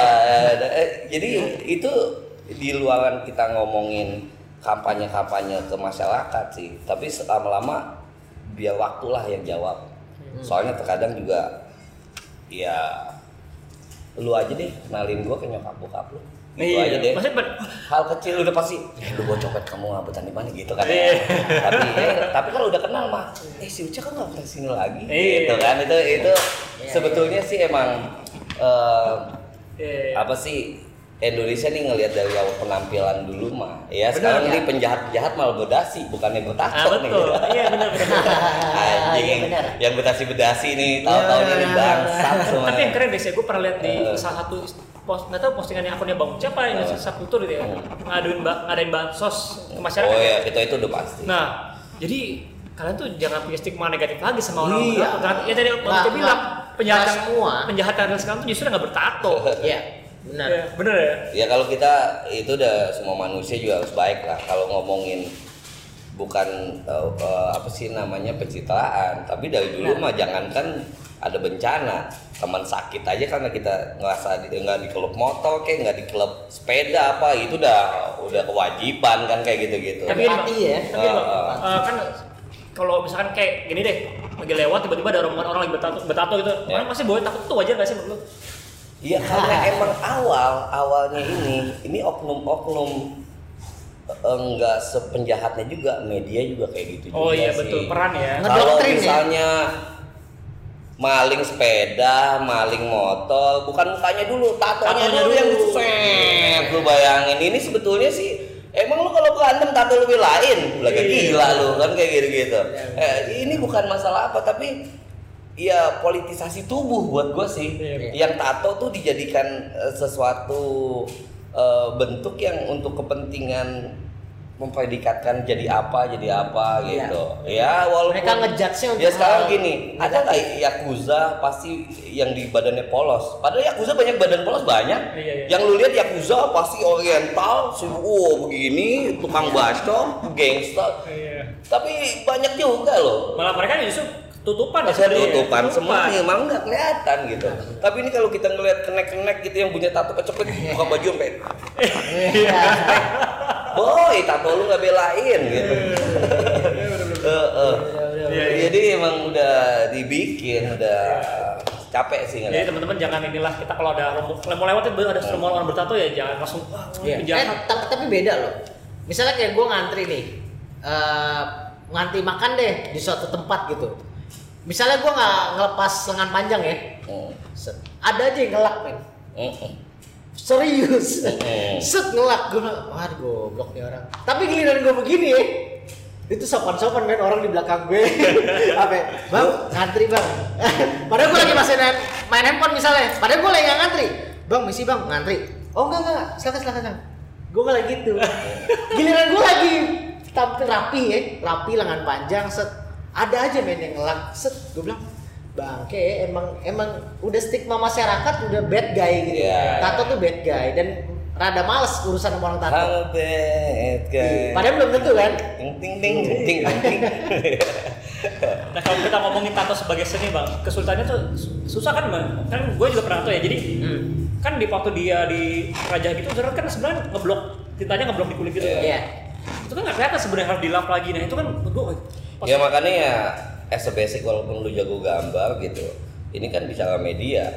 eh, jadi itu di luaran kita ngomongin kampanye-kampanye ke masyarakat sih. Tapi lama-lama biar waktulah yang jawab. Soalnya terkadang juga ya lu aja deh kenalin gua ke nyokap bokap lu gitu Iya. aja deh Maksudnya hal kecil udah pasti eh lu bawa copet kamu ngabutan di mana gitu kan Iya. tapi eh, tapi kalau udah kenal mah eh si Uca kan nggak pernah sini lagi Iya. gitu kan itu itu Iya, sebetulnya sih emang eh, eh, apa sih Indonesia nih ngelihat dari awal penampilan dulu mah ya Benar, sekarang ya. ini penjahat-penjahat malah berdasi bukannya ah bertato nih betul iya benar benar anjing (laughs) Iya, benar. yang bedasi-bedasi nih tahu-tahu Ya. ini bangsat semua tapi yang keren deh sih gue pernah lihat di Eh. salah satu post nggak tahu postingannya akunnya bang siapa ini Eh. subkultur gitu ya ngaduin ba- ngadain bansos ke masyarakat oh ya itu itu udah pasti Nah, jadi kalian tuh jangan punya stigma negatif lagi sama orang Iya. ya tadi Bang Nggak, Uca bilang nggak. penjahat Nggak yang semua. penjahat yang sekarang tuh justru nggak bertato. (laughs) Iya, benar. Ya, bener ya. Ya kalau kita itu udah semua manusia juga harus baik lah. Kalau ngomongin bukan eh, apa sih namanya pencitraan, tapi dari dulu Nah. mah jangankan ada bencana, teman sakit aja karena kita ngerasa di, nggak di klub motor kayak nggak di klub sepeda apa itu udah udah kewajiban kan kayak gitu-gitu. Tapi gini, Empati Bang. ya. Tapi Ah, eh, kan kalau misalkan kayak gini deh, lagi lewat tiba-tiba ada orang orang lagi bertato, bertato gitu, Ya. orang pasti boleh takut itu wajar gak sih menurut lu? Iya karena (laughs) emang awal awalnya ini ini oknum-oknum eh, enggak sepenjahatnya juga media juga kayak gitu Oh juga iya sih. betul peran ya. Nggak- Kalau Ngedoktrin ya? Maling sepeda, maling motor, bukan mukanya dulu, tatonya, Tatonya dulu, yang dulu. diset. Lu bayangin ini sebetulnya sih Emang lu kalau berantem tato lu belain, lagi Iya. gila lu kan kayak gitu-gitu. Iya, Eh, ini bukan masalah apa tapi ya politisasi tubuh buat gue sih. Iya. Yang tato tuh dijadikan eh, sesuatu eh, bentuk yang untuk kepentingan mempredikatkan jadi apa jadi apa Iya. gitu ya walaupun Mereka ngejudge-nya untuk ya sekarang gini ada nggak yakuza pasti yang di badannya polos padahal yakuza banyak badan polos banyak Iya, iya. yang lu lihat yakuza pasti oriental sih wow begini tukang bacok gangster Iya. tapi banyak juga loh Malah mereka justru tutupan ya tutupan Tutupan. semuanya emang nggak kelihatan gitu. Tapi ini kalau kita ngelihat kenek-kenek gitu yang punya tato kecepet buka baju sampai Iya. (laughs) boy tato lu nggak belain gitu. Eh, eh. Iya, iya. Jadi emang udah dibikin udah capek sih Jadi teman-teman jangan inilah kita kalau ada mau lewat itu ada rombongan orang bertato ya jangan langsung wah Iya. ini Eh, tapi, tapi beda loh. Misalnya kayak gue ngantri nih, eh ngantri makan deh di suatu tempat gitu. Misalnya gue nggak ngelepas lengan panjang ya, set. ada aja yang ngelak men. Hmm. Serius, Hmm. set ngelak gue, waduh goblok nih orang. Tapi giliran gue begini ya, itu sopan-sopan men orang di belakang gue. (laughs) Apa? ya? Bang, ngantri bang. (laughs) Padahal gue lagi masih main, main handphone misalnya. Padahal gue lagi ngantri. Bang, misi bang, ngantri. Oh enggak enggak, silakan silakan. silakan. Gue malah gitu. (laughs) Giliran gue lagi tampil rapi ya, rapi lengan panjang, set. Ada aja men yang ngelak, set. Gue bilang, bangke emang emang udah stigma masyarakat udah bad guy gitu. Iya. Tato tuh bad guy dan rada males urusan sama orang tato. Halo bad guy. Padahal belum tentu kan. Ting ting ting ting ting ting. (laughs) Nah kalau kita ngomongin tato sebagai seni bang, kesulitannya tuh su- susah kan bang? Kan gue juga pernah tato ya. Jadi Hmm. kan di waktu dia di raja gitu, sebenarnya kan sebenarnya ngeblok tintanya ngeblok di kulit gitu. Iya. Iya. Itu kan nggak kelihatan sebenarnya harus dilap lagi. Nah itu kan gue ya makanya ya as a basic walaupun lu jago gambar gitu ini kan bicara media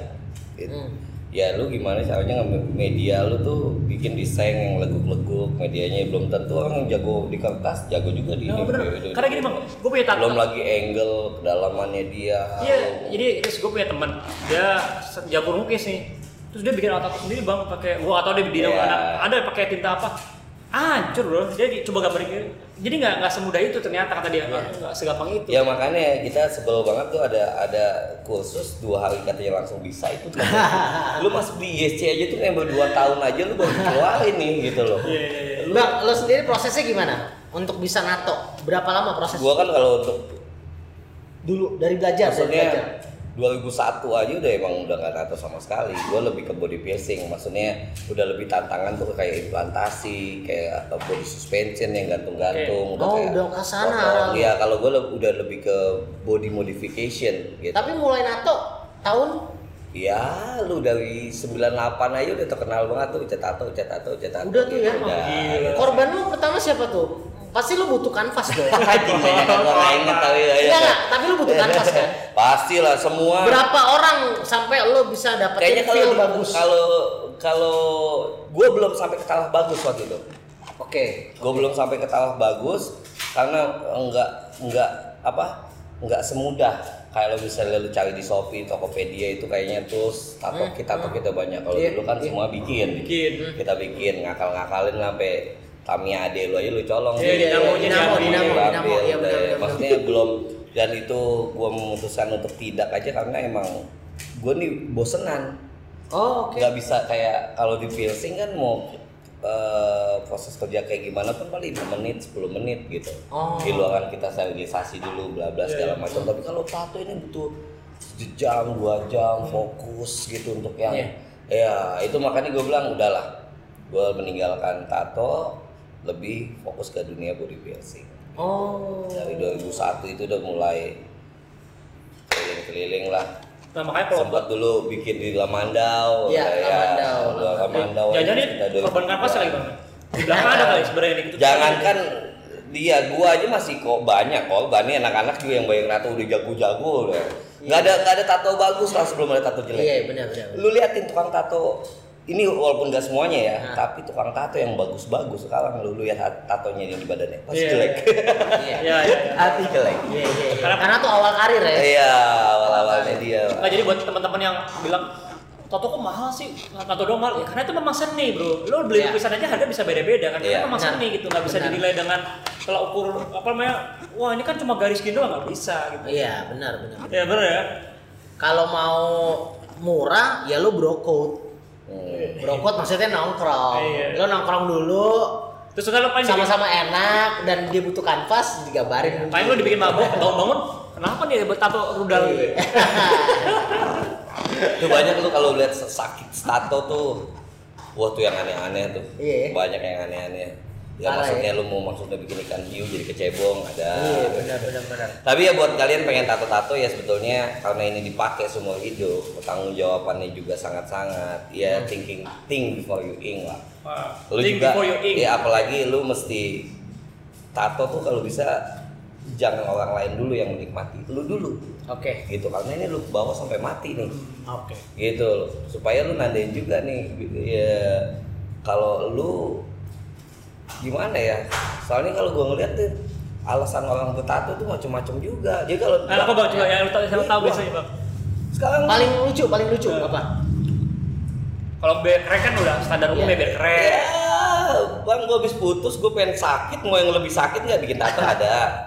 gitu. Hmm. ya lu gimana caranya media lu tuh bikin desain yang leguk-leguk medianya belum tentu orang yang jago di kertas jago juga di Nah, ini, Karena gini bang, gue punya belum lagi angle kedalamannya dia Iya, jadi terus gue punya teman, dia jago lukis nih. Terus dia bikin tato sendiri bang, pakai gua atau dia di Iya. ada, ada pakai tinta apa? Hancur bro, jadi coba gambarin Jadi nggak nggak semudah itu ternyata kata dia, nggak nggak segampang itu. ya makanya kita sebel banget tuh ada ada kursus dua hari katanya langsung bisa itu tuh. (laughs) lu masuk di ISC aja tuh yang baru dua tahun aja lu baru keluarin nih gitu loh Iya, iya, iya. Bang, lo sendiri prosesnya gimana? Untuk bisa nato, berapa lama proses? gua kan kalau untuk dulu dari belajar, dari belajar. Maksudnya 2001 aja udah emang udah nggak nato sama sekali gue lebih ke body piercing maksudnya udah lebih tantangan tuh kayak implantasi kayak body suspension yang gantung-gantung Oh, kayak udah ke sana potong. Iya, kalau gue udah lebih ke body modification gitu Tapi mulai nato tahun ya lu dari 98 aja udah terkenal banget tuh cat tato cat tato cat tato Udah tuh ya? udah, Gila. gitu. korban lu pertama siapa tuh? Pasti lu butuh kanvas dong. (laughs) Anjing, banyak nggak inget tapi ya, ya. Enggak, enggak, tapi lu butuh kanvas kan? (laughs) Pasti lah semua. Berapa orang sampai lu bisa dapetin Kayaknya kalau feel bagus? kalau kalau gue belum sampai ke tahap bagus waktu itu. Oke. Gue belum sampai ke tahap bagus karena enggak enggak apa enggak semudah kalau misalnya lu cari di Shopee, Tokopedia itu kayaknya terus tato Hmm, kita tato kita banyak. Kalau Iya, dulu kan iya. semua bikin. Bikin. Kita bikin ngakal-ngakalin sampai Tamiya ade lu aja lu colong. Iya, dinamo, di- dinamo, di- dinamo, diambil, dinamo, iya, benar, Maksudnya belum dan itu gua memutuskan untuk tidak aja karena emang gue nih bosenan. Oh, oke. nggak bisa kayak kalau di piercing kan mau eh, proses kerja kayak gimana pun paling 5 menit 10 menit gitu. Oh. di luaran kita sterilisasi dulu bla bla segala macam. Tapi kalau tato ini butuh sejam dua jam fokus gitu untuk yang Iya. ya itu makanya gue bilang udahlah gue meninggalkan tato lebih fokus ke dunia body piercing Oh. dari 2001 itu udah mulai keliling-keliling lah Nah makanya kalau sempat dulu bikin di Lamandau Iya, ya, Lamandau. Lamandau, Lamandau jangan jadi korban kanvas lagi bang. Di belakang ada kali sebenarnya ini gitu. jangankan dia gua aja masih kok banyak kok bani anak-anak juga yang bayang tato udah jago-jago udah nggak ada nggak ada tato bagus lah sebelum ada tato jelek Iya, benar. benar. lu liatin tukang tato ini walaupun gak semuanya ya Nah. tapi tukang tato yang bagus-bagus sekarang lu lihat tatonya yang di badannya pasti Iya. jelek Iya. Iya, iya. (laughs) hati jelek Iya, iya, iya. Karena- Karena tuh awal karir ya. iya awal-awalnya dia Nggak jadi buat teman-teman yang bilang tato kok mahal sih tato doang mahal ya karena itu memang seni bro lo beli Iya. lukisan aja harga bisa beda-beda kan Iya. karena memang Benar. seni gitu nggak bisa Benar. dinilai dengan kalau ukur apa namanya wah ini kan cuma garis gini doang nggak bisa gitu Iya, benar benar. ya bener ya Kalau mau murah ya lu brokot. Hmm. Brokot maksudnya nongkrong. Iya. Lo nongkrong dulu Terus kan lo paling bikin- sama-sama enak dan dia butuh kanvas digambarin paling lo dibikin mabok bangun-bangun kenapa nih bertato rudal gitu ya? Tuh banyak tuh kalau lihat sakit tato tuh. Wah tuh yang aneh-aneh tuh. Iya. Banyak yang aneh-aneh. Ya Parah maksudnya ya. lu mau maksudnya bikin ikan hiu jadi kecebong ada. iya benar benar benar Tapi ya buat kalian pengen tato-tato ya sebetulnya karena ini dipakai seumur hidup, pertanggung jawabannya juga sangat-sangat. Ya thinking think before you ink lah. Wah, Lu think juga before you ink. ya apalagi lu mesti tato tuh kalau bisa jangan orang lain dulu yang menikmati, lu dulu oke gitu karena ini lu bawa sampai mati nih oke gitu loh supaya lu nandain juga nih ya kalau lu gimana ya? Soalnya kalau gua ngeliat tuh alasan orang bertato tuh macam-macam juga. Jadi kalau Nah, apa bang? Coba yang lo tau, yang tahu biasanya bang? sekarang paling lucu paling lucu Iya. apa? Kalau biar keren kan udah standar umumnya Iya. biar keren. ya bang gua habis putus gua pengen sakit. Mau yang lebih sakit nggak? Bikin tato ada.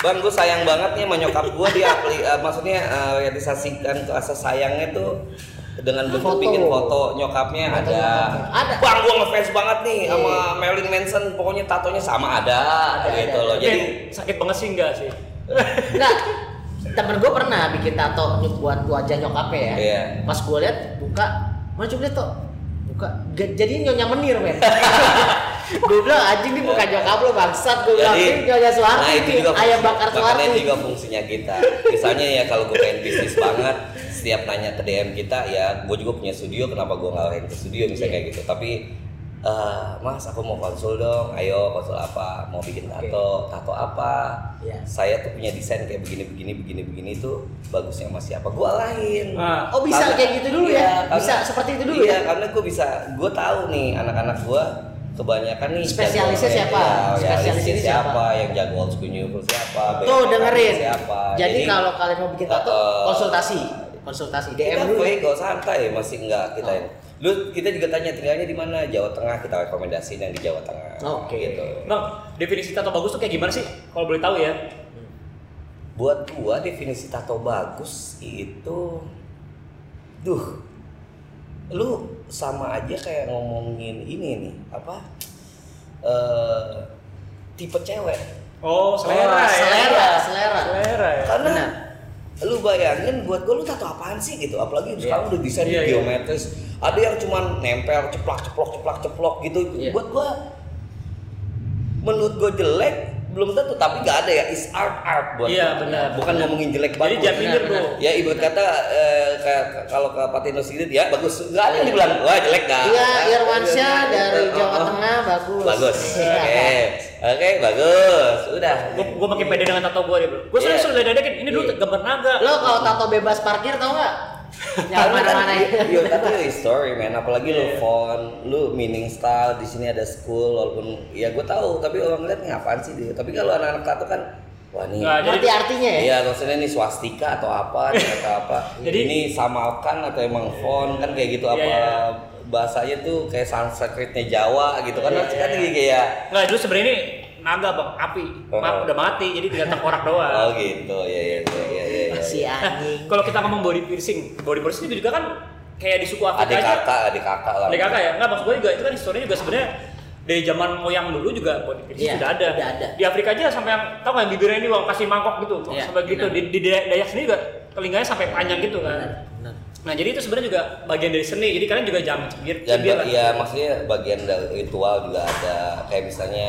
Bang, gue sayang banget nih sama nyokap gue dia apli, eh, maksudnya eh, realisasikan rasa sayangnya tuh dengan bentuk Foto. bikin foto nyokapnya Foto ada. Ada. Bang, gue ngefans banget nih Iya. sama Marilyn Manson, pokoknya tatonya sama ada, Ada, gitu ada, loh. ada. Jadi sakit banget sih enggak sih? (laughs) enggak temen gue pernah bikin tato nyuk buat wajah nyokapnya ya Iya. pas gue lihat buka mana coba lihat tuh buka jadi nyonya menir men (laughs) gue bilang anjing nih bukan nyokap lo bangsat gue bilang ini nyonya Suharti nah itu juga ayam bakar makanya Suharti juga fungsinya kita. Misalnya ya kalau gue pengen bisnis banget, setiap nanya ke DM kita ya gue juga punya studio, kenapa gue ngalahin ke studio misalnya Iya. kayak gitu. Tapi eh, Mas aku mau konsul dong, ayo konsul apa? Mau bikin tato, tato apa? Iya. Saya tuh punya desain kayak begini begini begini begini tuh bagusnya sama siapa? Gue alahin. Nah, oh bisa Karena- kayak gitu dulu Iya, ya karena- bisa seperti itu dulu iya, ya karena gue bisa, gue tahu nih anak-anak gue kebanyakan nih Spesialisnya siapa? ya, Spesialisnya siapa? siapa, yang jago old school new school siapa, tuh dengerin siapa. jadi, kalau kalian mau bikin tato eh, konsultasi konsultasi kita DM dulu free kok santai masih enggak kita Oh. lu kita juga tanya tinggalnya di mana Jawa Tengah kita rekomendasiin yang di Jawa Tengah Oke. gitu Bang, definisi tato bagus tuh kayak gimana sih? Kalau boleh tahu ya. buat gua definisi tato bagus itu duh lu sama aja kayak ngomongin ini nih apa eh tipe cewek Oh, selera Oh, ya. selera, selera. Selera ya. karena Benar. Lu bayangin buat gue lu tato apaan sih gitu apalagi Iya. sekarang udah desain Iya, iya. geometris ada yang cuman nempel ceplak ceplok ceplak ceplok gitu Iya. buat gue menurut gue jelek belum tentu tapi nggak ada ya is art art buat Iya, gua. benar. bukan ngomongin jelek Jadi bagus jangan minggir, Benar, Bro. ya ibarat kata eh, kayak kalau ke Patino Sigit ya bagus nggak ada yang dibilang wah jelek dah Iya, Irwansyah dari Oh, Jawa oh. Tengah bagus. bagus Iya. oke oke bagus udah Gue gue makin pede dengan tato gue deh, Bro. Gue sering sudah ledekin ini dulu Iya. gambar naga. Lo kalau tato bebas parkir tau nggak? (laughs) Yang mana-mana ya. Yo, tapi story man, apalagi lu Iya. font, lu meaning style di sini ada school walaupun ya gue tahu, tapi orang lihat nih apaan sih dia. Tapi kalau anak-anak tato kan wah nih Nggak, jadi- Ngerti artinya ya? Iya, maksudnya ini swastika atau apa, (laughs) atau apa. Jadi- ini samalkan atau emang font kan kayak gitu Iya, apa iya. bahasanya tuh kayak Sanskritnya Jawa gitu kan Iya, harus kan iya. kayak Nggak, dulu sebenarnya ini naga bang, api. Oh. Udah mati, jadi tinggal tengkorak doang. oh gitu ya ya ya ya ya. ya. Si anjing. Kalau kita ngomong body piercing, body piercing itu juga kan kayak di suku Afrika Adik aja. kakak, adik kakak lah. Adik kakak ya? Nggak, maksud gue juga itu kan historinya juga sebenarnya dari zaman moyang dulu juga body piercing Iya, sudah ada. udah ada. Di Afrika aja sampai yang tau nggak yang bibirnya ini bang kasih mangkok gitu, Iya, sampai gitu. Di, di Dayak sendiri juga telinganya sampai panjang gitu kan. Benar, benar. Nah jadi itu sebenarnya juga bagian dari seni. Jadi kalian juga jangan cibir, dan cibir lah. ya maksudnya bagian dari ritual juga ada kayak misalnya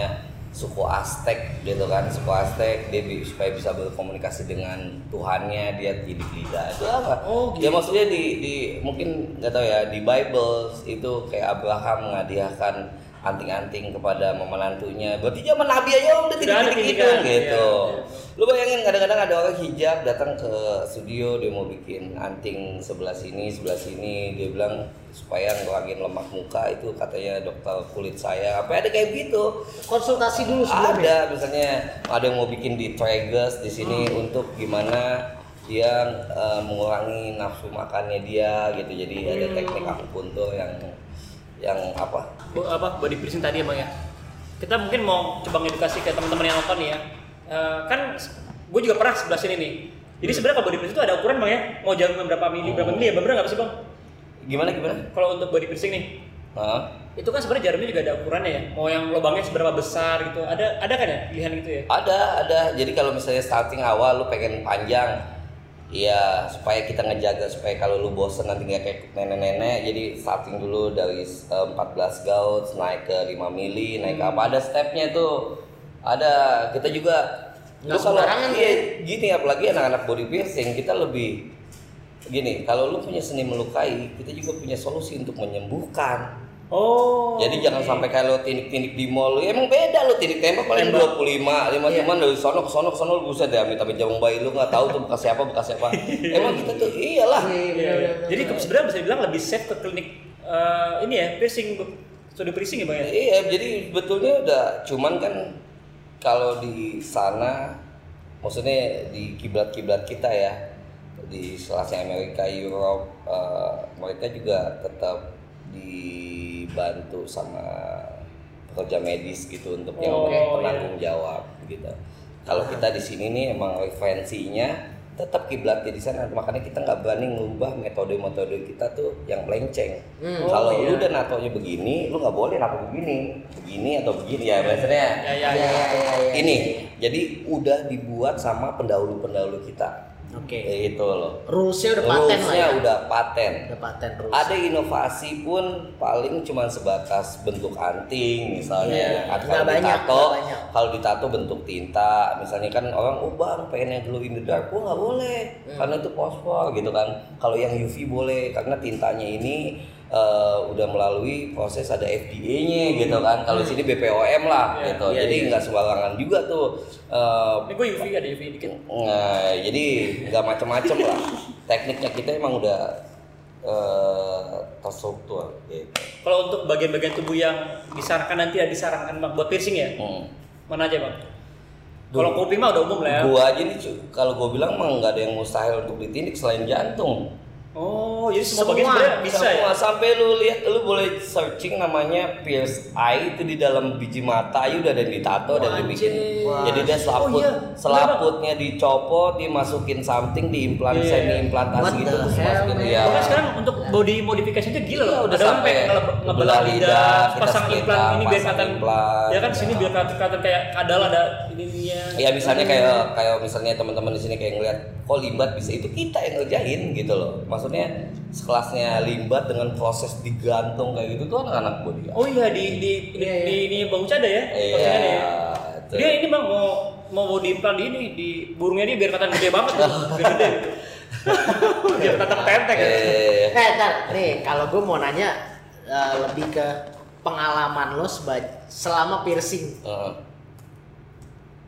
suku Aztec gitu kan suku Aztec dia bi- supaya bisa berkomunikasi dengan Tuhannya dia jadi lidah itu apa Oh, ya gitu. maksudnya di di mungkin nggak tahu ya di Bible itu kayak Abraham menghadiahkan anting-anting kepada memenantunya berarti zaman Nabi aja udah Sudah ada titik-titik gitu gitu. iya, lu bayangin kadang-kadang ada orang hijab datang ke studio dia mau bikin anting sebelah sini sebelah sini. Dia bilang supaya ngurangin lemak muka itu katanya dokter kulit saya. Apa ada kayak gitu? Konsultasi dulu sebelumnya. ada misalnya ada yang mau bikin di tragus di sini Hmm. untuk gimana dia eh, mengurangi nafsu makannya dia gitu. Jadi ada Hmm. teknik akupuntur yang yang apa? Bu- apa body piercing tadi bang ya? Kita mungkin mau coba ngedukasi ke teman-teman yang nonton ya. Eh, kan gue juga pernah sebelah sini nih. Jadi sebenarnya kalau body piercing itu ada ukuran bang ya? Mau jalan berapa mili berapa mili ya? Bener nggak sih bang? Gimana gimana? Kalau untuk body piercing nih Hah? itu kan sebenarnya jarumnya juga ada ukurannya ya. Mau yang lubangnya seberapa besar gitu. Ada ada kan ya pilihan gitu ya? Ada, ada. Jadi kalau misalnya starting awal lu pengen panjang, Iya, supaya kita ngejaga supaya kalau lu bosen nanti nggak kayak nenek-nenek, jadi starting dulu dari eh, 14 gauge naik ke 5 mili, naik ke apa ada stepnya tuh. Ada, kita juga Nggak lu kalau iya, gini apalagi anak-anak body piercing kita lebih gini, kalau lu punya seni melukai, kita juga punya solusi untuk menyembuhkan. Oh Jadi jangan sampai kayak lo tindik-tindik di mall, ya emang beda lo tindik tembak paling 25, 5 Iya. cuman dari sono ke sono ke sono lu buset deh amit amit jabang bayi lu nggak tahu tuh bekas siapa bekas siapa. (laughs) emang kita tuh iyalah. Iya, Iya, iya. jadi sebenarnya bisa dibilang lebih safe ke klinik eh, ini ya piercing studio piercing ya bang ya Iya, jadi betulnya udah cuman kan kalau di sana maksudnya di kiblat-kiblat kita ya di selasnya Amerika, Europe, eh, mereka juga tetap dibantu sama pekerja medis gitu untuk yang Oh, penanggung jawab gitu. Kalau kita di sini nih emang referensinya tetap kiblatnya di sana, makanya kita nggak berani ngubah metode-metode kita tuh yang melenceng. Hmm. Kalau Oh, lu iya. udah natonya begini, lu nggak boleh nato begini, begini atau begini ya biasanya. ya ya Iya, ya iya, iya, iya. Ini, jadi udah dibuat sama pendahulu-pendahulu kita. Oke. Kayak gitu loh. Rulesnya udah paten lah ya. udah paten. Udah paten rules. Ada inovasi pun paling cuma sebatas bentuk anting misalnya. Atau nggak kalau banyak, ditato, kalau ditato bentuk tinta, misalnya kan orang oh bang pengennya glow in the dark, oh nggak boleh Hmm. karena itu fosfor gitu kan. Kalau yang UV boleh karena tintanya ini eh, udah melalui proses ada FDA-nya gitu kan. Kalau sini BPOM lah Iya, gitu. Hmm. iya, Jadi iya. nggak sembarangan juga tuh. eh, ini gue UV ada UV dikit Nah, jadi nggak macem-macem lah. Tekniknya kita emang udah eh terstruktur gitu. kalau untuk bagian-bagian tubuh yang disarankan nanti ya disarankan bang buat piercing ya Hmm. mana aja bang kalau kuping mah udah umum lah ya Gua aja nih, kalau gua bilang mah nggak ada yang mustahil untuk ditindik selain jantung. Oh jadi semua, Semua, bagian bisa ya Semua sampai lu lihat, lu boleh searching namanya pierce eye itu di dalam biji mata aja udah ada yang ditato dan dibikin. Wah. Jadi dia selaput, Oh iya, selaputnya dicopot, dimasukin something, diimplant Iya. semi implantasi What gitu terus masukin ya. Bahkan sekarang untuk body modification itu gila Iya, loh. udah Ada orang sampai ngebelah lidah, pasang implan ini biar kelihatan ya kan sini biar kelihatan kayak kadal ada ininya. Ya misalnya kayak kayak misalnya teman-teman di sini kayak ngeliat kok limbat bisa itu kita yang ngerjain gitu loh. Maksudnya sekelasnya limbat dengan proses digantung kayak gitu tuh anak-anak body. Oh iya di di di, Iya, iya. di ini Bang Uca ada ya? Iya. ya. itu. Dia ini Bang mau mau body implant di ini di burungnya dia biar kelihatan gede banget tuh. (laughs) Gede gitu. (laughs) biar tetap tenteng ya. Eh, Eh, ntar, nih kalau gue mau nanya eh, lebih ke pengalaman lo selama piercing eh,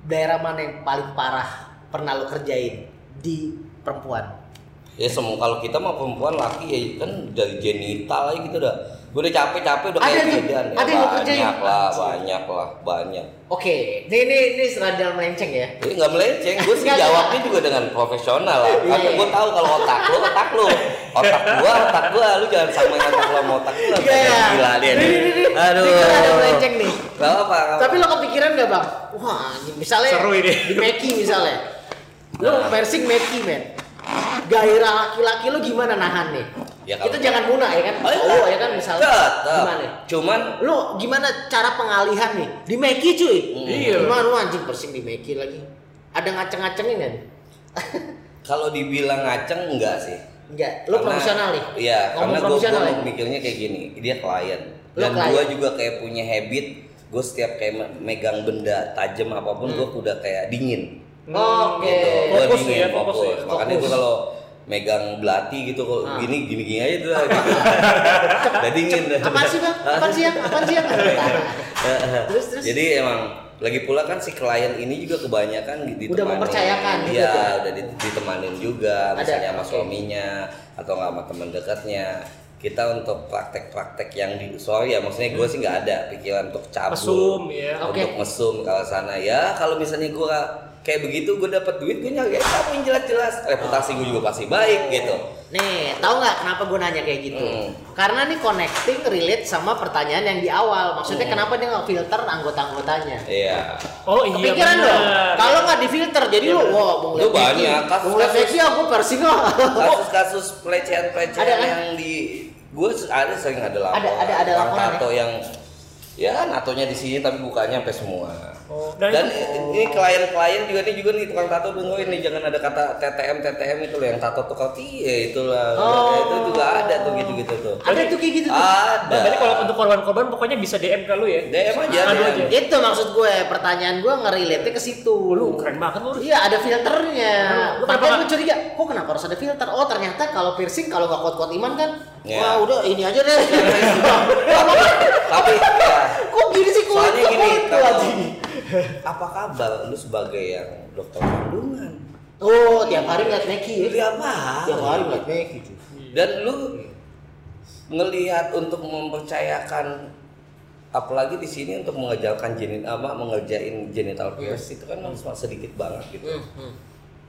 daerah mana yang paling parah pernah lo kerjain di perempuan? ya semua kalau kita mah perempuan laki ya kan dari genital aja gitu dah. Gue udah capek-capek udah Ada kayak bidan. Ya, ada yang lo kerjain? banyak lah, banyak lah, banyak. Oke, ini ini ini serandal melenceng ya. Jadi nggak melenceng, gue sih jawabnya juga dengan profesional lah. Iya, Karena iya. gue tahu kalau otak lu, otak lu, otak gua, otak gua, lu jangan samain otak lu sama otak gua. Iya. Kayak Gila dia Nih, nih. nih, nih. Aduh. Ini ada melenceng nih. Gak apa, gak apa. Tapi lo kepikiran gak bang? Wah, misalnya Seru ini. di Meki misalnya, lo Nah. piercing Meki men, gairah laki-laki lo gimana nahan nih? Ya, kalau- Kita jangan guna ya kan? Oh, iya. Oh ya kan misalnya, Tetep. gimana? Cuman Lo gimana cara pengalihan nih di Meki cuy? Iya. Gimana lo anjing piercing di Meki lagi? Ada ngaceng-ngacengin kan? (laughs) kalau dibilang ngaceng enggak sih. Enggak, lo Karena- profesional nih. Iya, karena gue profesional ya? mikirnya kayak gini, dia klien. Dan klien. gue juga kayak punya habit, gue setiap kayak me- megang benda tajam apa pun, gue udah kayak dingin. Oke. gitu. Gue Fokus dingin, ya, fokus fokus. ya. Makanya gue kalau megang belati gitu kok Ah. gini gini gini aja tuh gitu. (laughs) udah dingin dah. Apaan sih bang? Apaan sih yang? Apaan sih yang? (laughs) terus terus. Jadi emang lagi pula kan si klien ini juga kebanyakan di- ditemanin. Udah mempercayakan gitu Iya, tuh. udah di- ditemanin juga Ada, misalnya sama oke. suaminya atau nggak sama teman dekatnya. Kita untuk praktek-praktek yang di sorry ya maksudnya gue sih nggak ada pikiran untuk cabut. Mesum, ya. Oke. Untuk mesum kalau sana ya kalau misalnya gue kayak begitu gue dapat duit gue nyari kamu yang jelas-jelas reputasi gue juga pasti baik gitu. Nih, tahu nggak kenapa gue nanya kayak gitu? Hmm. Karena nih connecting relate sama pertanyaan yang di awal. Maksudnya Hmm. kenapa dia nggak filter anggota-anggotanya? Iya. Oh iya. Kepikiran bener. dong. Kalau nggak difilter, jadi Iya, lu wah mau Lu banyak, kasus- kasus- Becky aku persing ah. Kasus-kasus pelecehan-pelecehan Ada kan? yang di gue ada sering ada laporan Ada- ada- ada laporan tato yang ya natonya di sini tapi bukanya sampai semua Oh, dan dan itu- ini klien-klien juga nih juga nih tukang tato dengerin nih jangan ada kata TTM TTM itu loh yang tato tukang iya itulah Oh. itu juga ada tuh gitu-gitu tuh Ada tuh kayak gitu tuh. ada Berarti kalau untuk korban-korban pokoknya bisa DM ke lu ya. DM aja aja. Itu maksud gue, pertanyaan gue ngerelate ke situ. Lu keren banget lu. Iya ada filternya. Lu- lu kenapa gue curiga, kok kenapa harus ada filter? Oh ternyata kalau piercing kalau nggak kuat-kuat iman kan, Ya. wah udah ini aja deh. tapi ya, kok gini sih kulit soalnya kok gini anjing? apa kabar lu sebagai yang dokter kandungan Oh tiap hari ngeliat Neki ya? Tiap hari. Tiap hari ngeliat cuy. dan lu ngelihat untuk mempercayakan apalagi di sini untuk mengejarkan jenis apa mengerjain genital pierce itu kan memang sedikit banget gitu Hmm, hmm.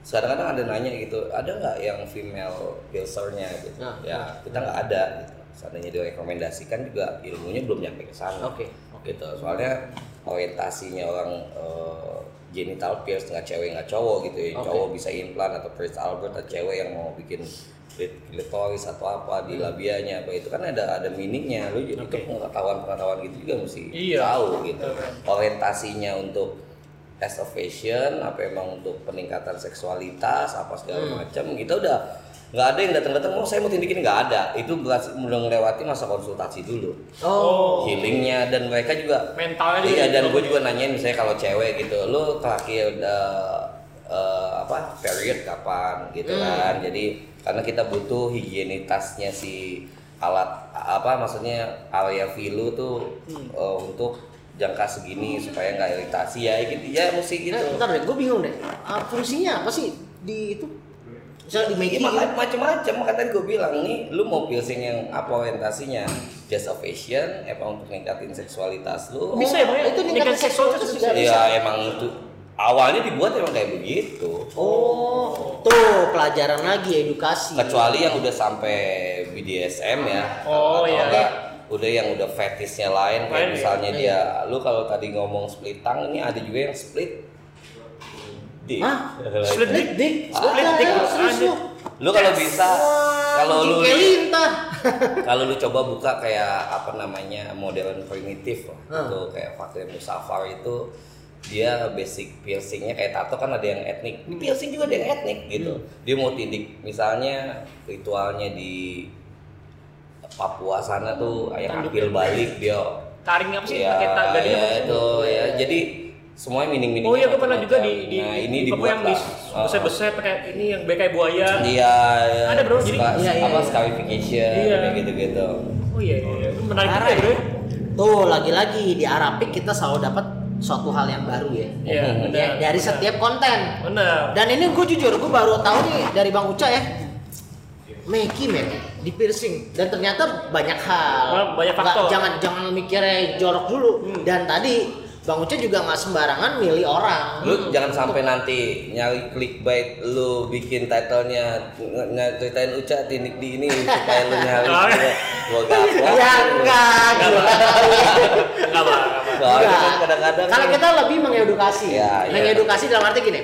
Sekarang kadang ada nanya gitu ada nggak yang female piercernya gitu. Nah, ya kita nggak ada gitu. Seandainya direkomendasikan juga ilmunya belum nyampe ke sana. Oke, gitu. Soalnya orientasinya orang eh, genital pierce nggak cewek nggak cowok gitu ya. Oke. cowok bisa implant atau Prince Albert atau cewek yang mau bikin klitoris atau apa di labianya apa itu kan ada ada meaningnya. Lu jadi itu pengetahuan pengetahuan gitu juga mesti Iya. tahu gitu. Orientasinya untuk as a fashion apa emang untuk peningkatan seksualitas apa segala Hmm. macam kita udah nggak ada yang datang-datang oh saya mau tindikin nggak ada itu udah melewati masa konsultasi dulu Oh. healingnya dan mereka juga Mentalnya juga iya dan gitu. gue juga nanyain misalnya kalau cewek gitu lu terakhir udah eh, apa period kapan gitu Hmm. kan jadi karena kita butuh higienitasnya si alat apa maksudnya area filu tuh Hmm. eh, untuk jangka segini supaya nggak iritasi ya gitu ya mesti gitu Eh, bentar deh, gue bingung deh. Ah, fungsinya apa sih di itu? Misalnya di Ya, Maggie gitu. macam-macam makanya tadi gue bilang nih lu mau piercing yang apa orientasinya just a fashion emang untuk ningkatin seksualitas lu Bisa ya, ya? itu Ningkatin seksualitas bisa. ya emang itu awalnya dibuat emang kayak begitu Oh, tuh pelajaran lagi edukasi. kecuali yang udah sampai BDSM ya Oh, iya. enggak, udah yang udah fetishnya lain kayak Lain, misalnya iya. dia lu kalau tadi ngomong split tongue ini ada juga yang split dick. Hah? Split (laughs) Split dick, Split dick, serius anjing. lu. lu kalau bisa kalau lu (laughs) kalau lu coba buka kayak apa namanya modern primitif lah Hmm. itu kayak Fakir Musafar itu dia basic piercingnya kayak tato kan ada yang etnik di piercing juga ada yang etnik gitu dia mau tindik misalnya ritualnya di Papua sana tuh yang Tanduk. ambil balik dia Taring apa sih? ya, Pakai gading ya itu ya jadi semuanya mining-mining Oh iya, gue pernah juga di di nah ini di Papua yang di beset-beset pakai ini yang bekai buaya. Iya, iya. Ada, bro, jadi- Ska- Iya, iya, apa iya. scarification Iya. kayak gitu-gitu. Oh iya, iya. Itu menarik juga ya, bro. ya. Tuh lagi-lagi di Arapik kita selalu dapat suatu hal yang baru ya. Iya, Hmm. benar. Ya, dari setiap konten. Benar. Dan ini gue jujur, gue baru tahu nih dari Bang Uca ya. Meki men di piercing dan ternyata banyak hal. Oh, banyak Nggak- faktor. jangan jangan mikirnya jorok dulu. Hmm. Dan tadi Bang Uca juga nggak sembarangan milih orang. Lu jangan sampai nanti nyari clickbait lu bikin titlenya ngeritain Uca tindik di ini supaya lu nyari (laughs) gua. (laughs) Ya enggak, kan kadang-kadang Kalau kita lebih mengedukasi. Ya, iya. mengedukasi dalam arti gini.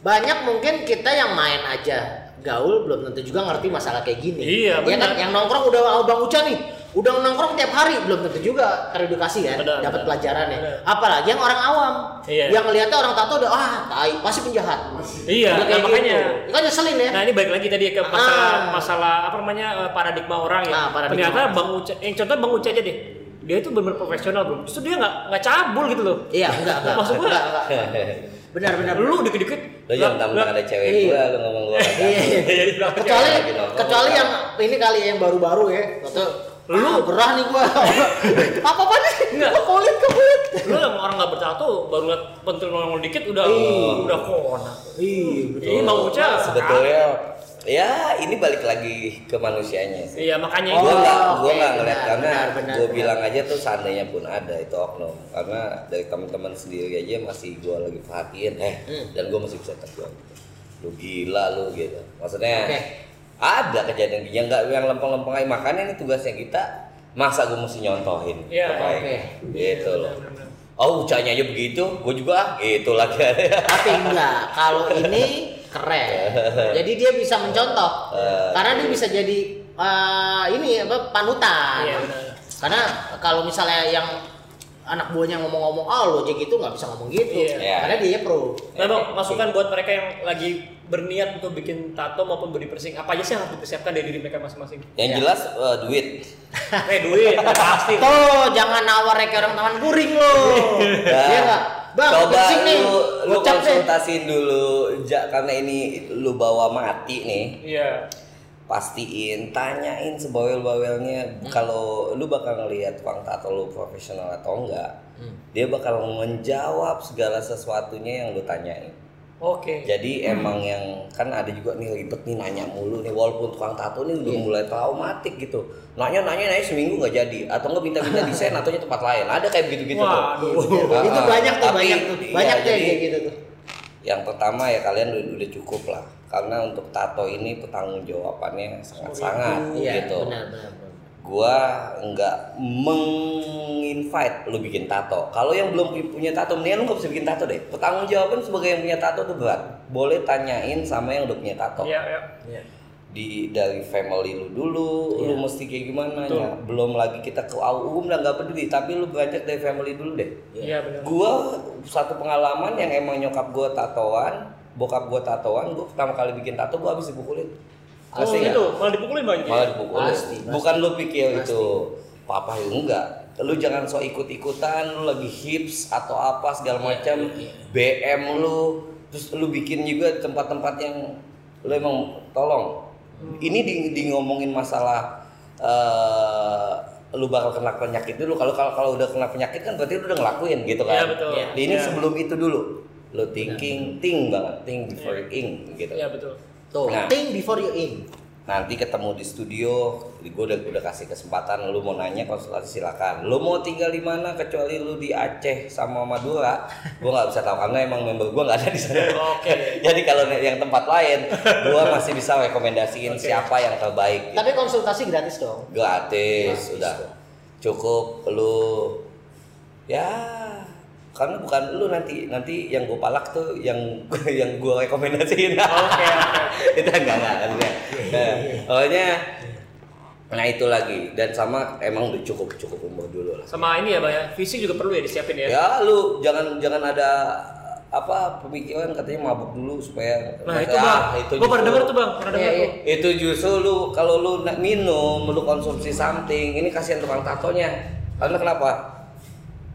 Banyak mungkin kita yang main aja gaul belum tentu juga ngerti masalah kayak gini. Iya, Ya kan benar. yang nongkrong udah Bang Uca nih. Udah nongkrong tiap hari belum tentu juga teredukasi kan, Benar, dapat benar. pelajarannya. Benar. Apalagi yang orang awam. Iya. Yang ngeliatnya orang tato udah ah, tai, pasti penjahat. Iya, Udah kayak nah, makanya. gitu. Itu kan nyeselin ya. Nah ini balik lagi tadi ke masalah Ah. masalah apa namanya eh, paradigma orang ya. Ah, paradigma Ternyata orang. Bang Uca, yang contoh Bang Uca aja deh. Dia itu benar profesional bro. Justru dia nggak nggak cabul gitu loh. Iya, enggak, enggak. Maksud gua, (laughs) enggak, enggak. Benar, benar. Lu dikit-dikit. Lu jangan tampang ada cewek Iya. gua lu ngomong gua. (laughs) Iya. Kecuali kecuali yang ini kali yang baru-baru ya atau lu gerah nih gua (laughs) apa apa nih Enggak. Gua kulit ke kulit lu yang orang nggak bertato baru liat pentil nongol dikit udah Iya. udah kona. iya Ini Bang Uca. Sebetulnya ya ini balik lagi ke manusianya sih. Iya makanya Oh. gua itu. nggak gua oke, nggak ngeliat benar, karena benar, gua benar. bilang aja tuh seandainya pun ada itu oknum karena dari teman-teman sendiri aja masih gua lagi perhatiin eh Hmm. dan gua masih bisa tegur lu gila lu gitu maksudnya Oke. ada kejadian yang nggak yang lempeng-lempeng aja makanya ini tugasnya kita masa gua mesti nyontohin Iya, Terbaik. oke. gitu loh Benar-benar. oh ucapnya aja begitu gua juga gitu lagi tapi enggak kalau ini (laughs) keren (laughs) jadi dia bisa mencontoh Eh. karena dia bisa jadi eh, ini apa panutan. Iya, benar. Karena kalau misalnya yang anak buahnya ngomong-ngomong, ah lo aja gitu nggak bisa ngomong gitu. Iya. Iya. Karena dia pro. Nah, Bang, masukan buat mereka yang lagi berniat untuk bikin tato maupun body piercing, apa aja sih yang harus dipersiapkan dari diri mereka masing-masing? Yang Ya. jelas eh, duit. (laughs) Eh, duit, udah pasti. Tuh, jangan nawar kayak orang taman kuring lo. Iya nggak? Bang, coba nih. lu lu konsultasiin dulu ja, karena ini lu bawa mati nih. Iya. pastiin tanyain sebawel-bawelnya Hmm. kalau lu bakal ngelihat tukang tato lu profesional atau enggak Hmm. dia bakal menjawab segala sesuatunya yang lu tanyain Oke. jadi emang yang kan ada juga nih ribet nih nanya mulu nih walaupun tukang tato nih udah Iya. mulai traumatik gitu nanya nanya nanya seminggu nggak jadi atau nggak minta-minta desain (laughs) atau tempat lain ada kayak begitu-gitu tuh. Ah, itu ah. banyak tuh, Tapi, banyak tuh. iya, Banyak jadi- kayak gitu tuh. yang pertama ya kalian udah, udah cukup lah karena untuk tato ini pertanggung jawabannya sangat-sangat Iya, gitu benar, benar, benar. Gua nggak menginvite lu bikin tato. Kalau yang belum pu- punya tato, mendingan lu nggak bisa bikin tato deh. Pertanggung jawaban sebagai yang punya tato tuh berat. Boleh tanyain sama yang udah punya tato. Iya, iya. Iya. Di dari family lu dulu, lu Iya. mesti kayak gimana Betul. ya. Belum lagi kita ke umum dan nggak peduli, tapi lu beranjak dari family dulu deh. Iya, benar. Gua satu pengalaman yang emang nyokap gua tatoan, bokap gua tatoan, gua pertama kali bikin tato gua habis dipukulin. Oh, Asli itu malah dipukulin banyak. malah dipukulin. Pasti, pasti. Bukan lu pikir Pasti. itu papa ya enggak. Lu jangan sok ikut-ikutan, lu lagi hips atau apa segala Iya, macam, iya. BM lu, terus lu bikin juga tempat-tempat yang lu emang tolong. Hmm. Ini di, di ngomongin masalah eh lu bakal kena penyakit dulu. Kalau kalau kalau udah kena penyakit kan berarti lu udah ngelakuin gitu kan. Iya, betul. Iya. Ini Iya. sebelum itu dulu. Lu thinking, think banget, think before ing gitu. Iya, betul. Tuh, Nah. think before you in. nanti ketemu di studio gue udah udah kasih kesempatan lu mau nanya konsultasi silakan lu mau tinggal di mana kecuali lu di Aceh sama Madura gue nggak bisa tahu karena emang member gue nggak ada di sana (laughs) Oke. (laughs) jadi kalau yang tempat lain gue masih bisa rekomendasiin Oke. siapa yang terbaik Tapi konsultasi gratis dong. gratis Gratis udah tuh. cukup lu ya karena bukan lu nanti nanti yang gue palak tuh yang (laughs) yang gue rekomendasiin Oke, oke. (laughs) itu enggak enggak enggak Nah, pokoknya nah itu lagi dan sama emang udah cukup cukup umur dulu lah Sama ini ya, Bang ya. Fisik juga perlu ya disiapin ya. ya lu jangan jangan ada apa pemikiran katanya mabuk dulu supaya Nah, itu Ah, Bang. itu Gua pernah denger tuh, Bang. Pernah Iya, denger iya. tuh. itu justru lu kalau lu nak minum lu konsumsi something ini kasihan tukang tatonya karena kenapa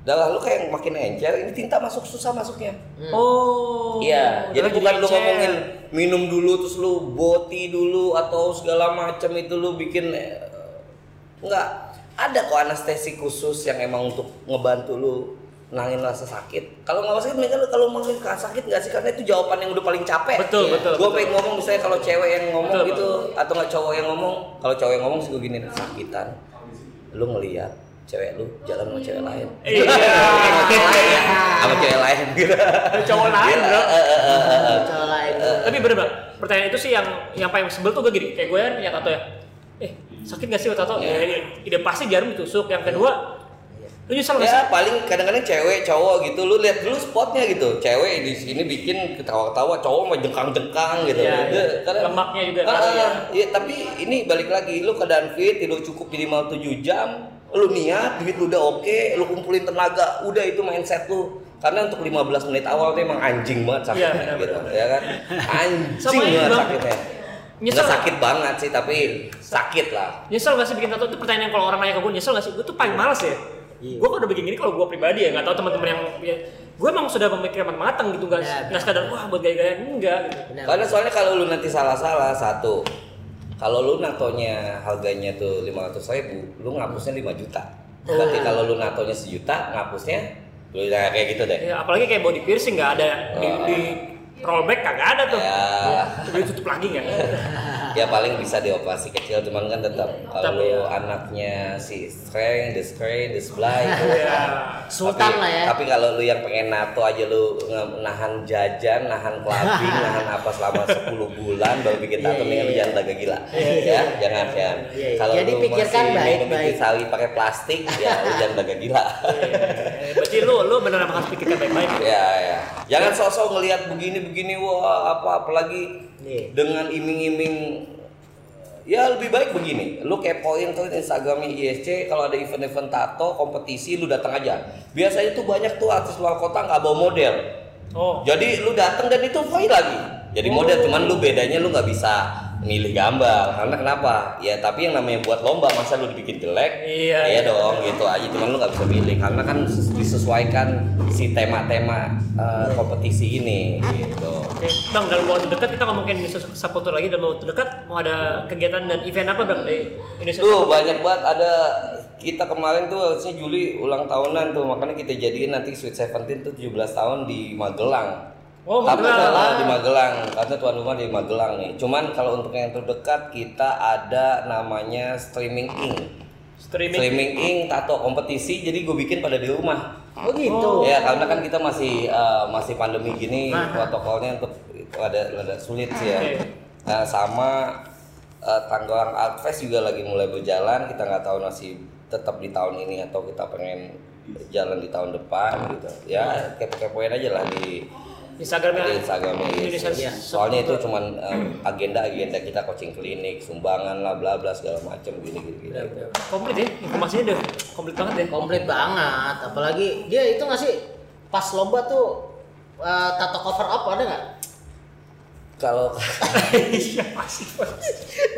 darah lu kayak makin encer ini tinta masuk susah masuknya Oh. Iya, jadi bukan lu ngomongin minum dulu terus lu boti dulu atau segala macam itu lu bikin eh, enggak ada kok anestesi khusus yang emang untuk ngebantu lu nangin rasa sakit. Kalau nggak sakit mereka kalau mau sakit nggak sih karena itu jawaban yang udah paling capek. Betul, Iya. betul. Gue betul. pengen ngomong misalnya kalau cewek yang ngomong Betul, gitu atau nggak cowok yang ngomong, kalau cowok yang ngomong sih gue gini sakitan. Lu ngelihat cewek lu jalan sama cewek lain. Iya. (laughs) sama cewek lain gitu. Cowok lain, Gila, Bro. eh, eh, eh. Coba itu. Tapi bener bang, pertanyaan itu sih yang yang paling sebel tuh gue gini, kayak gue kan punya tato ya. Eh, sakit gak sih tato? Iya. Ya, ide pasti jarum ditusuk. Yang kedua, lu nyesel gak sih? Ya paling kadang-kadang cewek cowok gitu lu lihat dulu spotnya gitu. Cewek di sini bikin ketawa-ketawa, cowok mah jengkang-jengkang gitu. Iya, iya. kadang- Lemaknya juga Ah, ya. ah, iya, tapi ini balik lagi lu keadaan fit, tidur cukup minimal 7 jam, lu niat, duit lu udah oke, lu kumpulin tenaga, udah itu mindset lu. Karena untuk 15 menit awal tuh emang anjing banget sakitnya Iya, benar, gitu, ya kan? Anjing banget Bang. sakitnya. Nyesel Nggak nggak? sakit banget sih, tapi sakit lah. Nyesel gak sih bikin tato? Itu pertanyaan yang kalau orang nanya ke gue, nyesel gak sih? Gue tuh paling males ya. Iya. Gue kalau udah bikin gini kalau gue pribadi ya, gak tau teman-teman yang ya, gue emang sudah memikirkan matang gitu, gak, Benar, nggak sekadar wah buat gaya-gaya enggak gitu. Karena soalnya kalau lu nanti salah-salah satu, kalau lu natonya harganya tuh 500 ribu, lu ngapusnya 5 juta. Berarti Oh. kalau lu natonya sejuta, ngapusnya lu udah kayak gitu deh. Ya, apalagi kayak body piercing nggak ada di, Oh. di rollback kagak ada tuh. Ya. Jadi tutup lagi nggak? (laughs) Ya paling bisa dioperasi kecil, cuman kan tetap kalau ya. anaknya si strain, the strain, the supply (laughs) itu. Iya. Sultan tapi, lah ya. Tapi kalau lu yang pengen nato aja lu nahan jajan, nahan clubbing, (laughs) nahan apa selama 10 bulan baru bikin tato Iya, mendingan lu iya, jangan jaga gila. Ya, jangan jangan. Iya. Kalau Jadi lu pikirkan masih minum baik-baik. intisari pakai plastik, ya lu jangan jaga gila. Eh, lu benar harus pikirkan baik-baik. ya, ya. Jangan sosok ngelihat begini-begini wah apa apalagi Iya. dengan iming-iming ya lebih baik begini lu kepoin tuh instagramnya ISC kalau ada event-event tato kompetisi lu datang aja biasanya tuh banyak tuh artis luar kota nggak bawa model Oh. jadi lu datang dan itu free lagi jadi model cuman lu bedanya lu nggak bisa milih gambar. Karena kenapa? Ya tapi yang namanya buat lomba masa lu dibikin jelek? Iya, iya iya. dong gitu aja. Cuman lu nggak bisa milih karena kan ses- disesuaikan si tema-tema uh, kompetisi ini gitu. Oke, Bang, dalam waktu dekat kita ngomongin Indonesia Saputo lagi. Dalam waktu dekat mau ada kegiatan dan event apa Bang di Indonesia Tuh banyak banget. Ada kita kemarin tuh harusnya Juli ulang tahunan tuh. Makanya kita jadiin nanti Sweet Seventeen tuh 17 tahun di Magelang. Oh, Tapi Magelang. kalau di Magelang karena tuan rumah di Magelang nih. Cuman kalau untuk yang terdekat kita ada namanya Streaming Ink. Streaming. Streaming Ink tato kompetisi jadi gue bikin pada di rumah. Oh gitu. Ya karena kan kita masih eh, masih pandemi gini Nah. protokolnya untuk ada ada sulit sih ya. Oke. Nah sama uh, Tangerang Art Fest juga lagi mulai berjalan. Kita nggak tahu masih tetap di tahun ini atau kita pengen jalan di tahun depan gitu. Ya kepo-kepoin aja lah di Instagramnya di Instagramnya Indonesia Iya. Saputo. Soalnya itu cuman agenda agenda kita coaching klinik, sumbangan lah, bla bla segala macam gini gini. gini. komplit ya informasinya udah komplit banget ya Komplit banget. Apalagi dia itu nggak sih pas lomba tuh eh, tato cover up ada nggak? Kalau (laughs) iya masih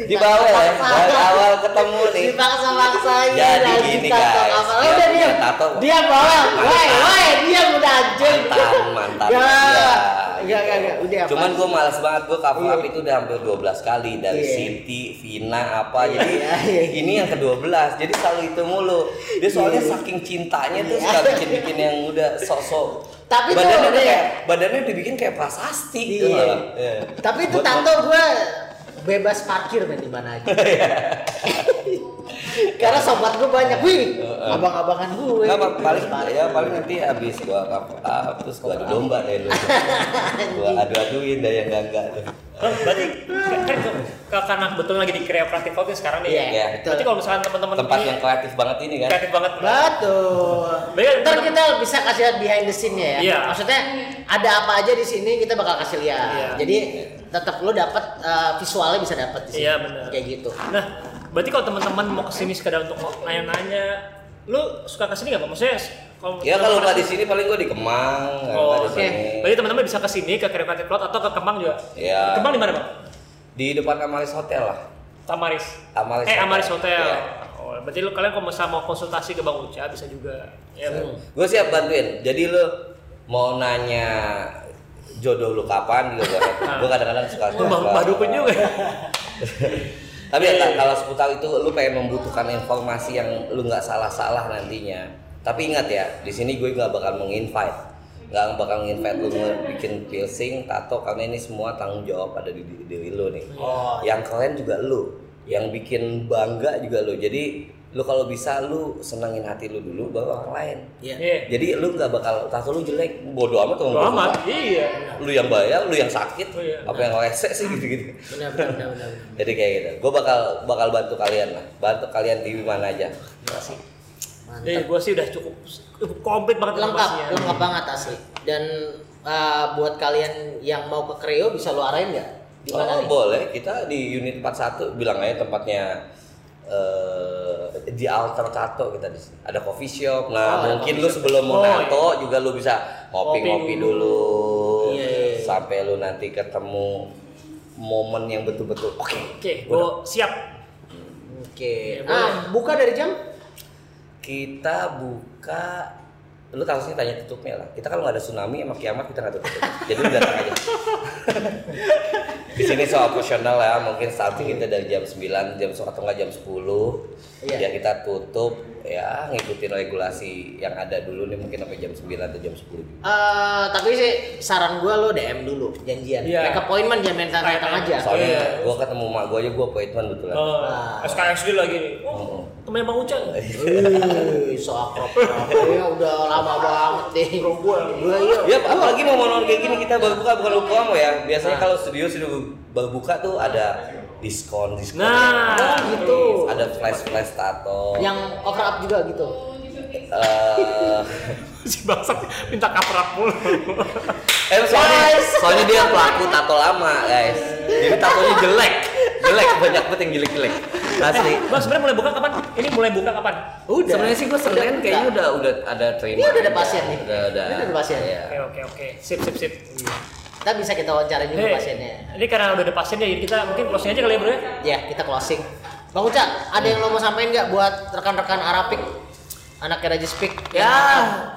di bawah ya, dari awal ketemu nih. Dipaksa-paksain Jadi lagi gini, guys. Dia Udah dia. punya tato. Dia bawah. Woi, woi, dia udah anjing. mantan mantan Ya. Iya, Enggak, enggak, enggak. Udah cuman gue malas banget gue cover up Iya. itu udah hampir 12 kali dari Iya. Siti, Vina apa Iya, jadi ini yang ke-12 jadi selalu itu mulu dia soalnya saking cintanya tuh suka bikin-bikin yang udah sok-sok Tapi tuh badannya ada ya. kayak badannya dibikin kayak prasasti gitu Iya. Iya. Tapi itu tato gue bebas parkir men di mana aja. (laughs) Karena sobat gue banyak, wih, abang-abangan gue. Nggak, Pak, paling ya paling nanti habis up terus gua adu domba deh lu. (laughs) gua adu-aduin deh yang enggak tuh. Oh, berarti kan kan- karena betul lagi di kreatif House sekarang nih Iya, Iya. betul. berarti kalau misalkan teman-teman Tempat ini yang kreatif banget ini kan. kreatif banget Betul. Baik, Ntar tetap- kita bisa kasih lihat behind the scene-nya ya. Iya. Maksudnya ada apa aja di sini kita bakal kasih lihat. Iya. Jadi tetap lu dapat uh, visualnya bisa dapat di sini. Iya, benar. Kayak gitu. Nah, berarti kalau teman-teman mau ke sini sekedar untuk nanya-nanya, lu suka ke sini nggak, Bang? Maksudnya kalau Ya kalau nggak di sini paling gua di Kemang, Oh, oke. sini. Berarti teman-teman bisa ke sini ke Kreatif Plot atau ke Kemang juga. Iya. Kemang di mana, Bang? Di depan Amaris Hotel lah. Tamaris. Amaris eh, Hotel. Amaris Hotel. Iya. Oh, berarti lu kalian kalau misalnya mau konsultasi ke Bang Uca bisa juga. Ya, Bang. Gue siap bantuin. Jadi lu mau nanya jodoh lu kapan juga gue gue kadang-kadang suka Bang Bang Dukun juga. (laughs) tapi ya, iya. kalau seputar itu lu pengen membutuhkan informasi yang lu nggak salah-salah nantinya. Tapi ingat ya di sini gue nggak bakal menginvite. Nggak bakal nginvite lu bikin piercing tato karena ini semua tanggung jawab ada di di- diri lu nih. Oh, yang keren juga lu. Yang bikin bangga juga lu. Jadi lu kalau bisa lu senengin hati lu dulu baru orang lain Iya. Iya. jadi lu nggak bakal tato lu jelek bodoh amat Bodo orang amat. Iya. lu yang bayar lu yang sakit Oh, iya. apa yang rese sih gitu gitu Benar benar benar. benar. jadi kayak gitu gue bakal bakal bantu kalian lah bantu kalian di mana aja Jadi Mantap. gue sih udah cukup cukup komplit banget Lengkap, lengkap banget asli. Dan uh, buat kalian yang mau ke Kreo bisa lu arahin nggak? Di mana oh nih? boleh kita di unit 41 bilang aja tempatnya eh di alter tato kita di sini. Ada coffee shop. Nah Oh, mungkin lu sebelum mau Oh, nato juga lu bisa ngopi-ngopi Ngopi dulu, Iya, iya, iya. sampai lu nanti ketemu momen yang betul-betul oke. Oke, gue siap. Oke. Ya, Ah, buka dari jam? kita buka lu harusnya tanya tutupnya lah. Kita kalau nggak ada tsunami sama kiamat kita nggak tutup. Jadi lu datang aja. (laughs) Di sini soal operasional ya mungkin starting kita dari jam 9 jam atau nggak jam 10 Iya. ya kita tutup ya ngikutin regulasi yang ada dulu nih mungkin sampai jam 9 atau jam 10 juga. Eh, tapi sih saran gua lo DM dulu janjian. Iya. Make appointment jangan main datang aja. soalnya Iya. gua ketemu mak gua aja gua appointment betulan Oh, Wah. SKSD lagi nih. Oh, temennya Bang Uca. (laughs) Wih, so akrab. Ya udah lama banget deh. Bro gua. Gua iya. Ya, apalagi mau monolog kayak gini kita baru buka bukan lupa promo ya. Biasanya kalau studio studio baru buka tuh ada diskon diskon. Nah, Oh, gitu. Ada flash flash tato. Yang cover up juga gitu. Eh, si bangsat minta cover up mulu. eh soalnya, Guys. soalnya dia pelaku tato lama guys. Jadi tatonya jelek, jelek banyak banget yang jelek-jelek asli Bang sebenarnya mulai buka kapan? Ini mulai buka kapan? Udah. sebenarnya sih gue senin kayaknya udah udah ada training Ini udah ada pasien nih. udah udah Ini udah ada pasien. Iya. Oke oke oke. Sip sip sip. Kita bisa kita wawancara juga Eh, pasiennya. Ini karena udah ada pasiennya jadi kita mungkin closing aja kali ya bro ya. Ya, kita closing. Bang Uca, ada yang lo mau sampaikan nggak buat rekan-rekan Arapik? Anaknya Raja Speak. ya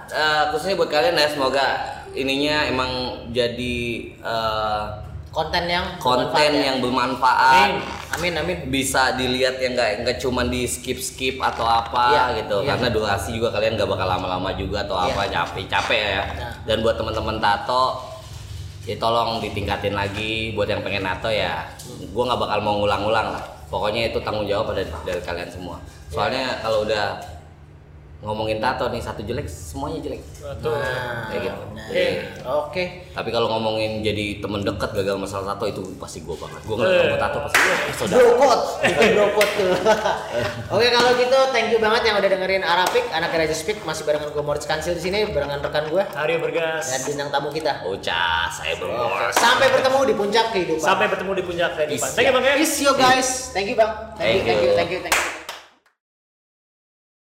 eh, khususnya buat kalian ya semoga ininya emang jadi eh, konten yang konten bermanfaat ya. yang bermanfaat Amin. Amin amin. bisa dilihat yang nggak nggak cuma di skip skip atau apa Iya, gitu iya. karena durasi juga kalian nggak bakal lama-lama juga atau Iya. apa capek capek ya Nah. dan buat teman-teman tato ya tolong ditingkatin lagi buat yang pengen tato ya. Gua nggak bakal mau ngulang-ngulang lah. Pokoknya itu tanggung jawab dari, dari kalian semua. Soalnya kalau udah ngomongin tato nih satu jelek semuanya jelek Betul. Nah, kayak gitu. Jadi, Oke. tapi kalau ngomongin jadi temen deket gagal masalah tato itu pasti gua banget gua nggak Eh. mau tato pasti gua eh, saudara Bro code, bukan bro code tuh. (laughs) Oke kalau gitu, thank you banget yang udah dengerin Arapik, anak Raja Speak masih barengan gue Moritz Kansil di sini, barengan rekan gue Aryo bergas. dan bintang tamu kita. Ucah, saya bermor. Sampai bertemu di puncak kehidupan. Sampai bertemu di puncak kehidupan. Is- Thank you bang ya. Peace you guys. Thank you bang. Thank you, thank you, thank you, thank you.